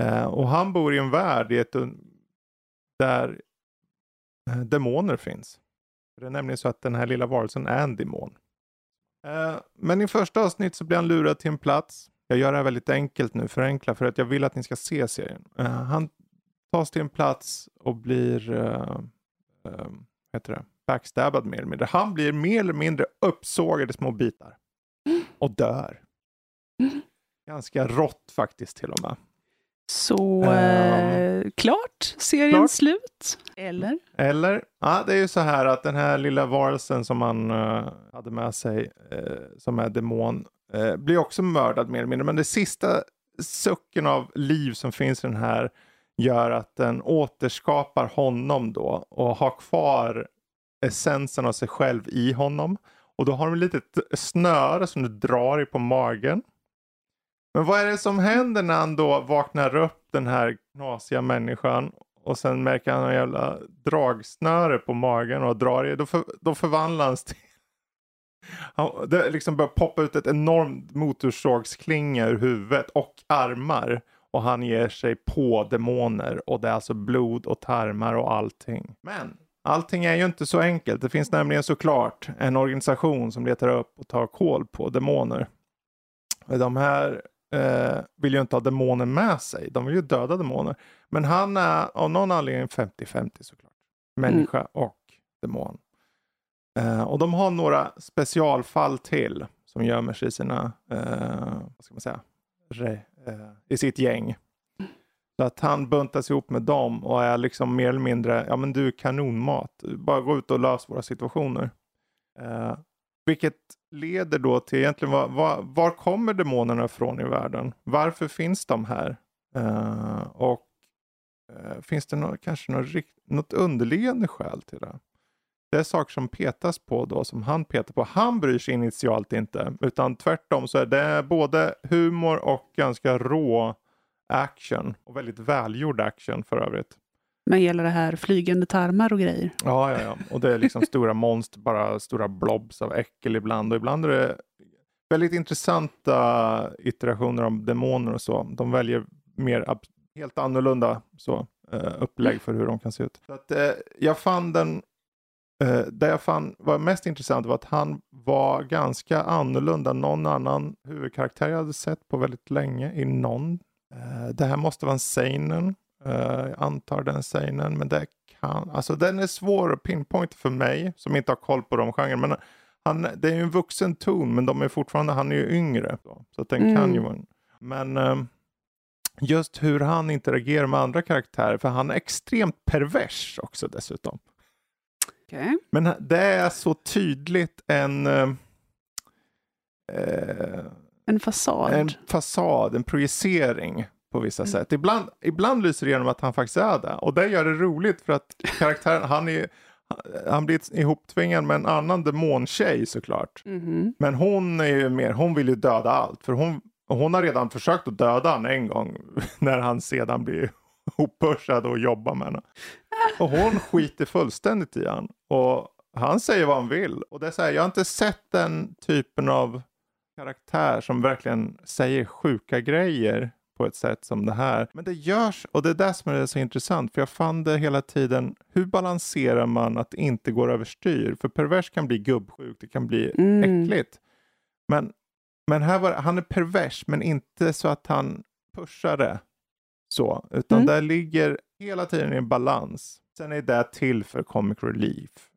Speaker 1: Uh, och han bor i en värld i ett, där demoner finns. Det är nämligen så att den här lilla varelsen är en demon. Eh, men i första avsnitt så blir han lurad till en plats. Jag gör det här väldigt enkelt nu, förenkla, för att jag vill att ni ska se serien. Uh, han tas till en plats och blir uh, heter det? backstabbad mer eller mindre. Han blir mer eller mindre uppsågad i små bitar. Och dör. Ganska rått faktiskt till och med.
Speaker 2: Så um, klart, serien klart. slut? Eller?
Speaker 1: Eller? Ja, det är ju så här att den här lilla varelsen som man uh, hade med sig, uh, som är demon, uh, blir också mördad mer eller mindre. Men det sista sucken av liv som finns i den här gör att den återskapar honom då och har kvar essensen av sig själv i honom. Och då har de ett litet snöre som du drar i på magen. Men vad är det som händer när han då vaknar upp den här knasiga människan och sen märker han en jävla dragsnöre på magen och drar i. Då, för, då förvandlas till han, det liksom börjar poppa ut ett enormt motorsågsklinga ur huvudet och armar. Och han ger sig på demoner och det är alltså blod och tarmar och allting. Men allting är ju inte så enkelt. Det finns nämligen såklart en organisation som letar upp och tar koll på demoner. De här eh, vill ju inte ha demoner med sig. De vill ju döda demoner. Men han är av någon anledning 50-50 såklart. Människa mm. och demon. Eh, och de har några specialfall till som gömmer sig i sina, eh, vad ska man säga, re, eh, i sitt gäng. Så att han buntas ihop med dem och är liksom mer eller mindre, ja men du är kanonmat. Bara gå ut och lös våra situationer. Eh, vilket leder då till egentligen var, var, var, kommer demonerna ifrån i världen? Varför finns de här? Uh, och uh, finns det något, kanske något, något underliggande skäl till det? Det är saker som petas på då, som han petar på. Han bryr sig initialt inte, utan tvärtom så är det både humor och ganska rå action. Och väldigt välgjord action för övrigt.
Speaker 2: Men gäller det här flygande tarmar och grejer?
Speaker 1: Ja, ja, ja. och det är liksom stora monster, bara stora blobs av äckel ibland. Och ibland är det väldigt intressanta iterationer om demoner och så. De väljer mer helt annorlunda så, uh, upplägg för hur de kan se ut. Så att, uh, jag fann den uh, det jag fann var mest intressant var att han var ganska annorlunda någon annan huvudkaraktär jag hade sett på väldigt länge i någon. det här måste vara en seinen jag antar den scenen, men det kan, alltså den är svår att pinpointa för mig som inte har koll på de genrerna. Men han, det är ju en vuxen ton, men de är fortfarande, han är ju yngre. Så den mm. kan ju vara Men uh, just hur han interagerar med andra karaktärer, för han är extremt pervers också dessutom.
Speaker 2: Okay.
Speaker 1: Men det är så tydligt en uh,
Speaker 2: en fasad.
Speaker 1: En fasad, en projicering på vissa mm. sätt. Ibland, ibland lyser det igenom att han faktiskt är det. Och det gör det roligt för att karaktären, han är han blir ihoptvingad med en annan demontjej såklart.
Speaker 2: Mm.
Speaker 1: Men hon är ju mer, hon vill ju döda allt. För hon, hon har redan försökt att döda honom en gång. När han sedan blir hoppushad och jobbar med henne. Och hon skiter fullständigt i honom. Och han säger vad han vill. Och det är här, jag har inte sett den typen av karaktär som verkligen säger sjuka grejer på ett sätt som det här. Men det görs och det är det som är så intressant för jag fann det hela tiden. Hur balanserar man att det inte går överstyr? För pervers kan bli gubbsjuk, det kan bli mm. äckligt. Men, men här var han är pervers men inte så att han pushar det så, utan mm. där ligger hela tiden i en balans. Sen är det till för comic relief.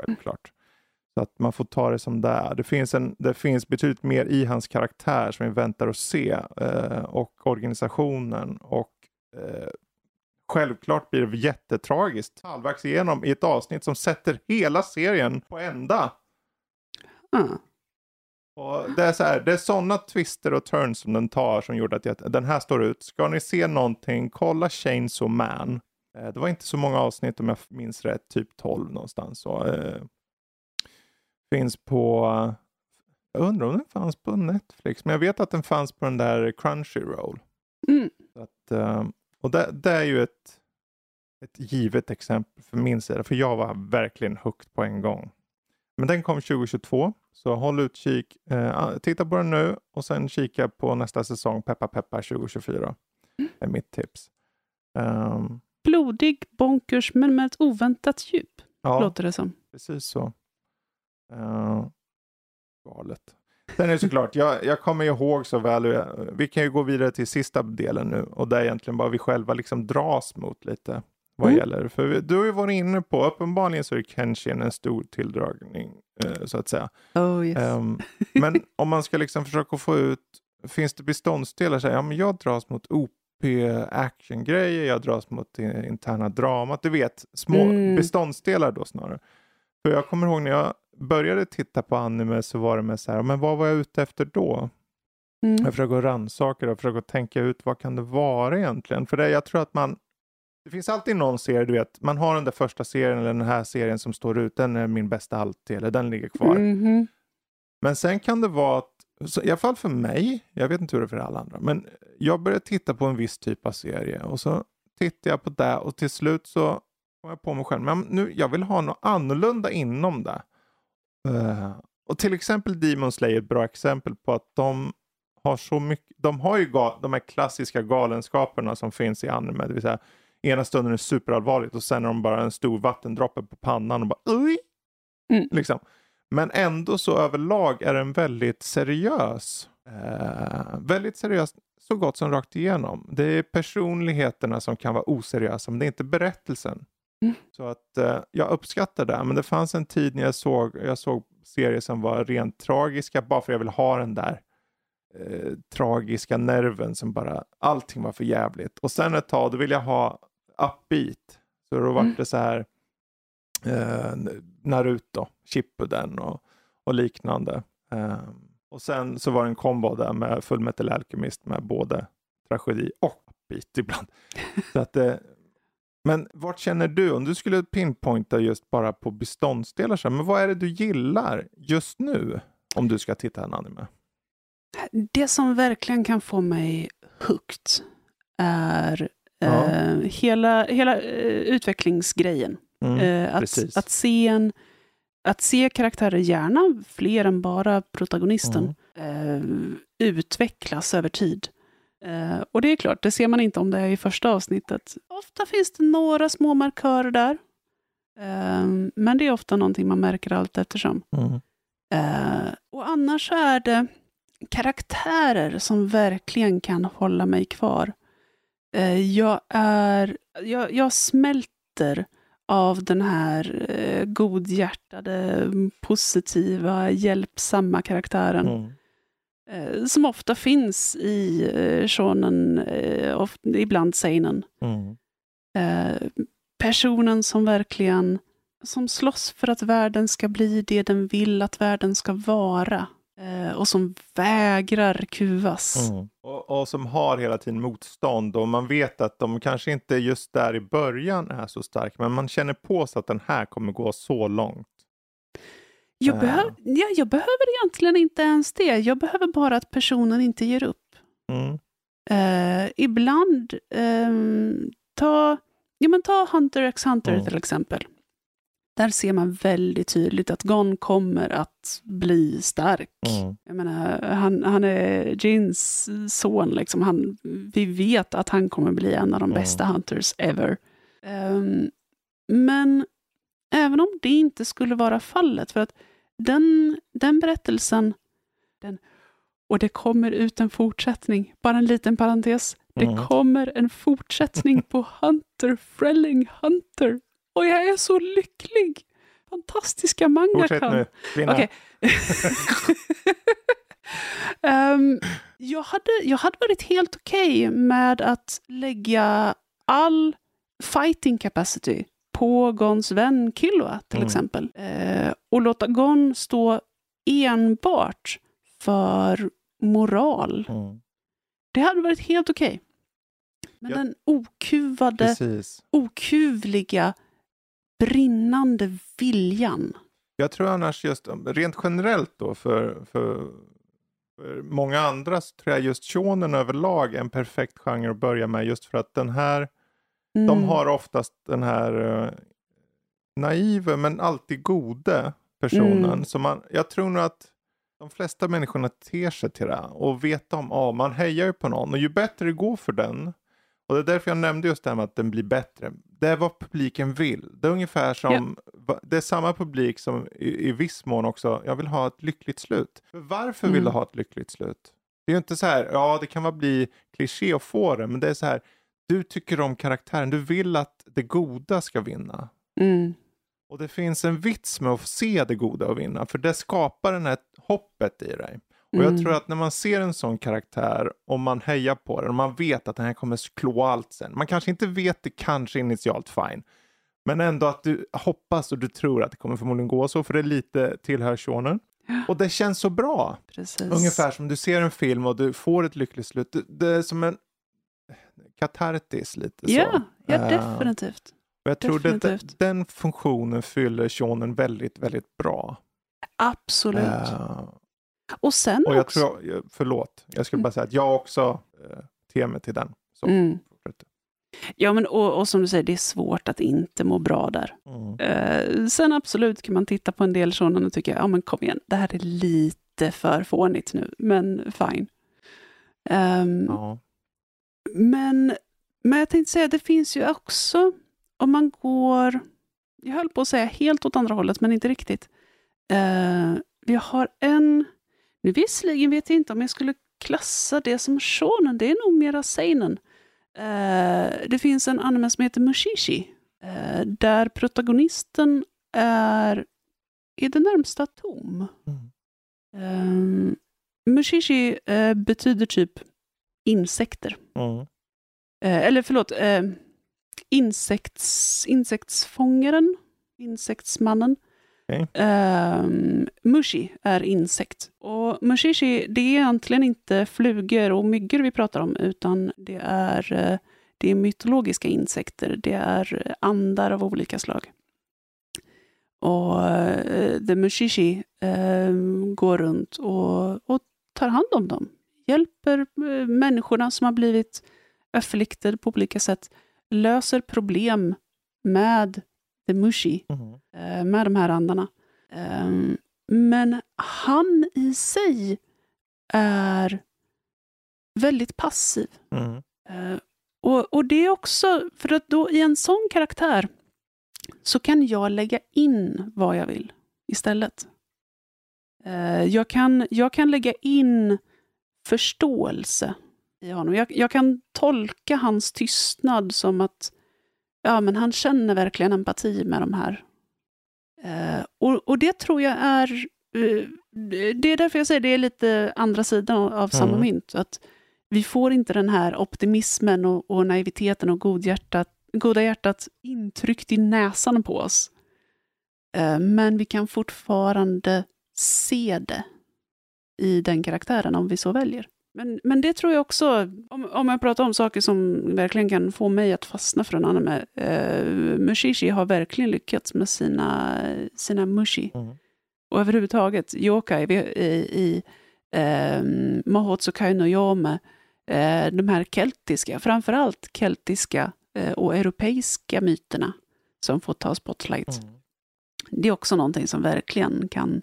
Speaker 1: självklart. Så att man får ta det som det är. Det finns, en, det finns betydligt mer i hans karaktär som vi väntar att se eh, och organisationen och eh, självklart blir det jättetragiskt halvvägs igenom i ett avsnitt som sätter hela serien på ända.
Speaker 2: Mm.
Speaker 1: Och det är så här, det är sådana twister och turns som den tar som gjorde att jag, den här står ut. Ska ni se någonting, kolla Chainsaw Man. Eh, det var inte så många avsnitt om jag minns rätt, typ 12 någonstans. Så, eh, finns på, jag undrar om den fanns på Netflix, men jag vet att den fanns på den där Crunchyroll.
Speaker 2: Mm.
Speaker 1: Att, eh, och det, det, är ju ett, ett givet exempel för min sida, för jag var verkligen hooked på en gång. Men den kom 2022, så håll utkik. Eh, titta på den nu och sen kika på nästa säsong, Peppa Peppa 2024.
Speaker 2: Mm.
Speaker 1: är mitt tips. Um,
Speaker 2: Blodig, bonkers, men med ett oväntat djup,
Speaker 1: ja,
Speaker 2: låter det som.
Speaker 1: precis så. Uh, galet. Sen är det såklart, jag, jag kommer ihåg så väl, vi kan ju gå vidare till sista delen nu och det är egentligen bara vi själva liksom dras mot lite vad
Speaker 2: Mm.
Speaker 1: gäller. För du har ju varit inne på, uppenbarligen så är Kenshin en stor tilldragning eh, så att säga.
Speaker 2: Oh, yes.
Speaker 1: Ehm, men om man ska liksom försöka få ut, finns det beståndsdelar? Så här, ja, men jag dras mot OP actiongrejer, jag dras mot interna dramat, du vet, små
Speaker 2: Mm.
Speaker 1: beståndsdelar då snarare. För jag kommer ihåg när jag började titta på anime så var det med så här, men vad var jag ute efter då?
Speaker 2: Mm.
Speaker 1: Jag försöker rannsaka det och försöker tänka ut vad kan det vara egentligen? För det, jag tror att man, det finns alltid någon serie, du vet, man har den där första serien eller den här serien som står ut, den är min bästa alltid, eller den ligger kvar.
Speaker 2: Mhm.
Speaker 1: Men sen kan det vara att, i alla fall för mig, jag vet inte hur det är för alla andra, men jag började titta på en viss typ av serie och så tittade jag på det och till slut så kom jag på mig själv, men nu, jag vill ha något annorlunda inom det. Eh, och till exempel Demon Slayer är ett bra exempel på att de har så mycket, de har ju de här klassiska galenskaperna som finns i anime, det vill säga ena stunden är det superallvarligt och sen är de bara en stor vattendroppe på pannan och bara Oj!
Speaker 2: Mm.
Speaker 1: Liksom. Men ändå så överlag är den väldigt seriös. Eh, väldigt seriös så gott som rakt igenom. Det är personligheterna som kan vara oseriösa men det är inte berättelsen.
Speaker 2: Mm.
Speaker 1: Så att eh, jag uppskattar det. Men det fanns en tid när jag såg, jag såg serier som var rent tragiska bara för jag vill ha den där eh, tragiska nerven som bara allting var för jävligt. Och sen ett tag då vill jag ha upbeat. Så då var
Speaker 2: Mm.
Speaker 1: det så här eh, Naruto, Shippuden och, och liknande. Eh, och sen så var det en kombo där med Full Metal Alchemist med både tragedi och upbeat ibland. så att, eh, men vart känner du, om du skulle pinpointa just bara på beståndsdelar, så här, men vad är det du gillar just nu om du ska titta en anime?
Speaker 2: Det som verkligen kan få mig hooked är
Speaker 1: Ja.
Speaker 2: eh, hela, hela eh, utvecklingsgrejen.
Speaker 1: Mm,
Speaker 2: Eh, att, att, se en, att se karaktärer, gärna fler än bara protagonisten,
Speaker 1: Mm.
Speaker 2: eh, utvecklas över tid. Eh, och det är klart, det ser man inte om det är i första avsnittet. Ofta finns det några små markörer där. Eh, men det är ofta någonting man märker allt eftersom.
Speaker 1: Mm.
Speaker 2: Eh, och annars är det karaktärer som verkligen kan hålla mig kvar. Eh, jag är, jag, jag smälter av den här eh, godhjärtade, positiva, hjälpsamma karaktären.
Speaker 1: Mm.
Speaker 2: Eh, som ofta finns i eh, shonen, eh, ibland seinen.
Speaker 1: Mm.
Speaker 2: Eh, personen som verkligen som slåss för att världen ska bli det den vill att världen ska vara. Och som vägrar kuvas.
Speaker 1: Mm. Och, och som har hela tiden motstånd och man vet att de kanske inte just där i början är så starka men man känner på sig att den här kommer gå så långt.
Speaker 2: Jag,
Speaker 1: Eh.
Speaker 2: behöv, ja, jag behöver egentligen inte ens det. Jag behöver bara att personen inte ger upp.
Speaker 1: Mm.
Speaker 2: Eh, ibland, ehm, ta, ja, men ta Hunter x Hunter
Speaker 1: Mm.
Speaker 2: till exempel. Där ser man väldigt tydligt att Gon kommer att bli stark.
Speaker 1: Mm.
Speaker 2: Jag menar, han, han är Jins son, liksom. han, vi vet att han kommer bli en av de
Speaker 1: Mm.
Speaker 2: bästa hunters ever. Ehm, men även om det inte skulle vara fallet, för att den, den berättelsen, den, och det kommer ut en fortsättning, bara en liten parentes, det
Speaker 1: Mm.
Speaker 2: kommer en fortsättning på Hunter Frelling Hunter. Och jag är så lycklig! Fantastiska manga
Speaker 1: Fortsätt
Speaker 2: kan.
Speaker 1: nu, kvinna.
Speaker 2: Okej. Ehm, jag, hade, jag hade varit helt okej med att lägga all fighting capacity på Gons vän Killua till
Speaker 1: Mm.
Speaker 2: exempel. Eh, och låta Gon stå enbart för moral.
Speaker 1: Mm.
Speaker 2: Det hade varit helt okej. Men
Speaker 1: Ja.
Speaker 2: den okuvade,
Speaker 1: Precis.
Speaker 2: okuvliga, brinnande viljan.
Speaker 1: Jag tror annars just rent generellt då för, för, för många andra så tror jag just shonen överlag är en perfekt genre att börja med just för att den här, de
Speaker 2: Mm.
Speaker 1: har oftast den här uh, naiva men alltid gode personen.
Speaker 2: Mm.
Speaker 1: Så man, jag tror nog att de flesta människorna ter sig till det och vet om, ja man hejar ju på någon och ju bättre det går för den och det är därför jag nämnde just det här med att den blir bättre. Det är vad publiken vill. Det är ungefär som, va- det är samma publik som i, i viss mån också, jag vill ha ett lyckligt slut. För varför vill
Speaker 2: Mm.
Speaker 1: du ha ett lyckligt slut? Det är ju inte så här, ja det kan vara bli kliché att få det, men det är så här, du tycker om karaktären, du vill att det goda ska vinna.
Speaker 2: Mm.
Speaker 1: Och det finns en vits med att se det goda och vinna, för det skapar den här hoppet i dig. Och jag
Speaker 2: Mm.
Speaker 1: tror att när man ser en sån karaktär och man hejar på den och man vet att den här kommer klå allt sen. Man kanske inte vet det kanske initialt fine. Men ändå att du hoppas och du tror att det kommer förmodligen gå så för det lite tillhör shonen. Och det känns så bra.
Speaker 2: Precis.
Speaker 1: Ungefär som du ser en film och du får ett lyckligt slut. Det, det är som en katartis lite så.
Speaker 2: Ja, ja
Speaker 1: Eh,
Speaker 2: definitivt.
Speaker 1: och jag tror att den funktionen fyller shonen väldigt, väldigt bra.
Speaker 2: Absolut.
Speaker 1: Eh,
Speaker 2: och sen
Speaker 1: och jag
Speaker 2: också...
Speaker 1: tror, förlåt, jag skulle bara säga att jag också uh, ter mig till den. Så,
Speaker 2: Mm. Ja, men och, och som du säger, det är svårt att inte må bra där.
Speaker 1: Mm.
Speaker 2: Eh, sen absolut kan man titta på en del sådana och tycka, ja men kom igen, det här är lite för fånigt nu, men fine. Ehm,
Speaker 1: Ja.
Speaker 2: Men, men jag tänkte säga, det finns ju också, om man går, jag höll på att säga helt åt andra hållet, men inte riktigt. Eh, vi har en, nu visserligen vet jag inte om jag skulle klassa det som shonen, det är nog mera seinen. Eh, det finns en anime som heter Mushishi, eh, där protagonisten är i det närmsta tom.
Speaker 1: Mm.
Speaker 2: Um, mushishi eh, betyder typ insekter.
Speaker 1: Mm.
Speaker 2: Eh, eller förlåt, eh, insekts, insektsfångaren, insektsmannen.
Speaker 1: Okej.
Speaker 2: Ehm, mushi är insekt. Och mushishi, det är egentligen inte flugor och myggor vi pratar om, utan det är, eh, det är mytologiska insekter. Det är andar av olika slag. Och eh, The Mushishi eh, går runt och, och tar hand om dem. Hjälper eh, människorna som har blivit afflicted på olika sätt. Löser problem med The Mushi,
Speaker 1: Mm.
Speaker 2: eh, med de här andarna. Ehm, men han i sig är väldigt passiv.
Speaker 1: Mm.
Speaker 2: Och, och det är också, för att då i en sån karaktär så kan jag lägga in vad jag vill istället. Jag, kan, jag kan lägga in förståelse i honom. Jag, jag kan tolka hans tystnad som att ja, men han känner verkligen empati med de här. Eh, och, och det tror jag är... eh, det är därför jag säger det är lite andra sidan av samma
Speaker 1: Mm.
Speaker 2: mynt. Att vi får inte den här optimismen och, och naiviteten och godhjärtat, goda hjärtat intryckt i näsan på oss. Eh, men vi kan fortfarande se det i den karaktären om vi så väljer. Men, men det tror jag också, om, om jag pratar om saker som verkligen kan få mig att fastna för en anime. Eh, Mushishi har verkligen lyckats med sina, sina mushi.
Speaker 1: Mm.
Speaker 2: Och överhuvudtaget, yokai vi- i, i eh, Mahotsukai no Yome, eh, de här keltiska, framförallt keltiska eh, och europeiska myterna som får ta spotlight.
Speaker 1: Mm.
Speaker 2: Det är också någonting som verkligen kan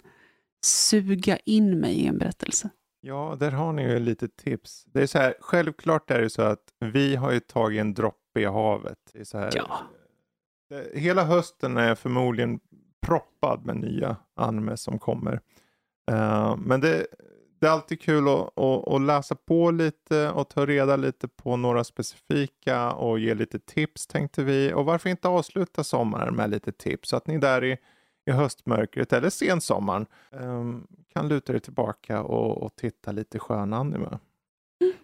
Speaker 2: suga in mig i en berättelse.
Speaker 1: Ja, där har ni ju lite tips. Det är så här, självklart är det så att vi har ju tagit en droppe i havet. Det är så här,
Speaker 2: Ja.
Speaker 1: det, hela hösten är förmodligen proppad med nya animes som kommer. Eh, men det, det är alltid kul att, att, att läsa på lite och ta reda lite på några specifika och ge lite tips tänkte vi. Och varför inte avsluta sommaren med lite tips så att ni där i, i höstmörkret eller sensommaren um, kan luta dig tillbaka och, och titta lite skön anime. Mm.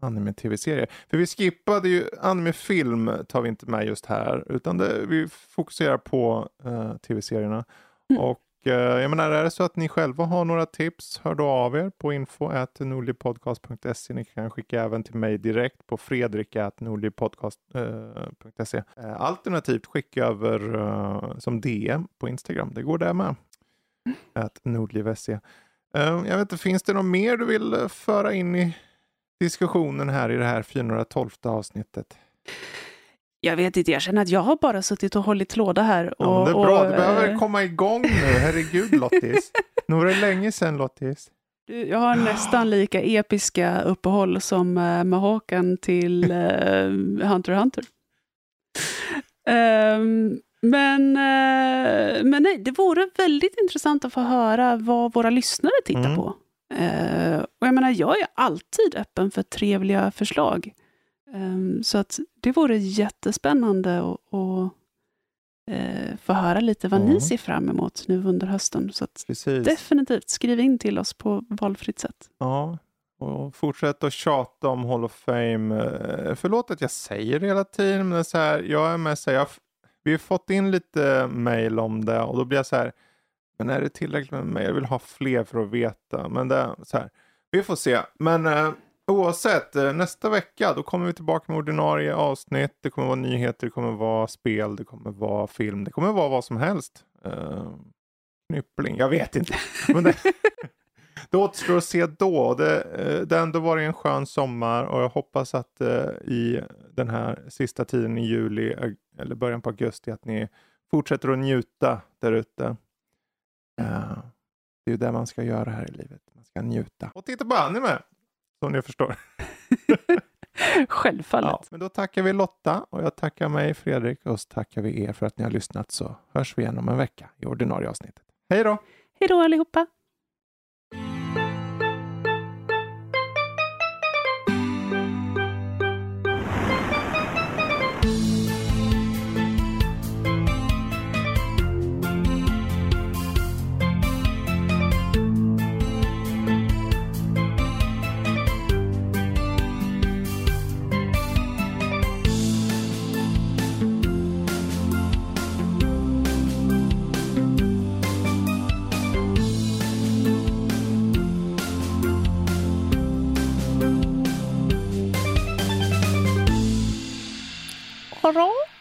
Speaker 1: Anime-tv-serier. För vi skippade ju anime-film tar vi inte med just här utan det, vi fokuserar på uh, tv-serierna. Mm. Och jag menar, är det så att ni själva har några tips, hör då av er på info.nordligpodcast.se. Ni kan skicka även till mig direkt på fredrik.nordligpodcast.se. Eh, alternativt skicka över som DM på Instagram. Det går där med. Att nordliv.se. Jag vet inte, finns det något mer du vill föra in i diskussionen här i det här 412 avsnittet?
Speaker 2: Jag vet inte, jag känner att jag har bara suttit och hållit låda här. Och,
Speaker 1: ja, det är bra, och, du behöver äh... komma igång nu. Herregud Lottis. nu var det länge sedan Lottis.
Speaker 2: Jag har nästan lika episka uppehåll som uh, med Håkan till uh, Hunter x Hunter. Um, men, uh, men nej, det vore väldigt intressant att få höra vad våra lyssnare tittar mm. på. Uh, och jag menar, jag är alltid öppen för trevliga förslag. Um, så att det vore jättespännande att uh, få höra lite vad ja. ni ser fram emot nu under hösten. Så definitivt, skriv in till oss på valfritt sätt.
Speaker 1: Ja, och fortsätt att tjata om Hall of Fame. Eh, förlåt att jag säger det hela tiden, men så här, jag är med så här, jag, vi har fått in lite mail om det och då blir jag så här, men är det tillräckligt med mig? Jag vill ha fler för att veta. Men det, så här, vi får se. Men uh, Oavsett, eh, nästa vecka då kommer vi tillbaka med ordinarie avsnitt. Det kommer vara nyheter, det kommer vara spel, det kommer vara film, det kommer vara vad som helst. Uh, knyppling, jag vet inte. Men det, det återstår att se då. Det, uh, det ändå varit en skön sommar och jag hoppas att uh, i den här sista tiden i juli eller början på augusti att ni fortsätter att njuta där ute. Uh, det är ju det man ska göra här i livet. Man ska njuta. Och titta på anime. Som ni förstår.
Speaker 2: Självfallet. Ja,
Speaker 1: men då tackar vi Lotta och jag tackar mig Fredrik och så tackar vi er för att ni har lyssnat så hörs vi igen om en vecka i ordinarie avsnittet. Hej då!
Speaker 2: Hej då allihopa! Macaron?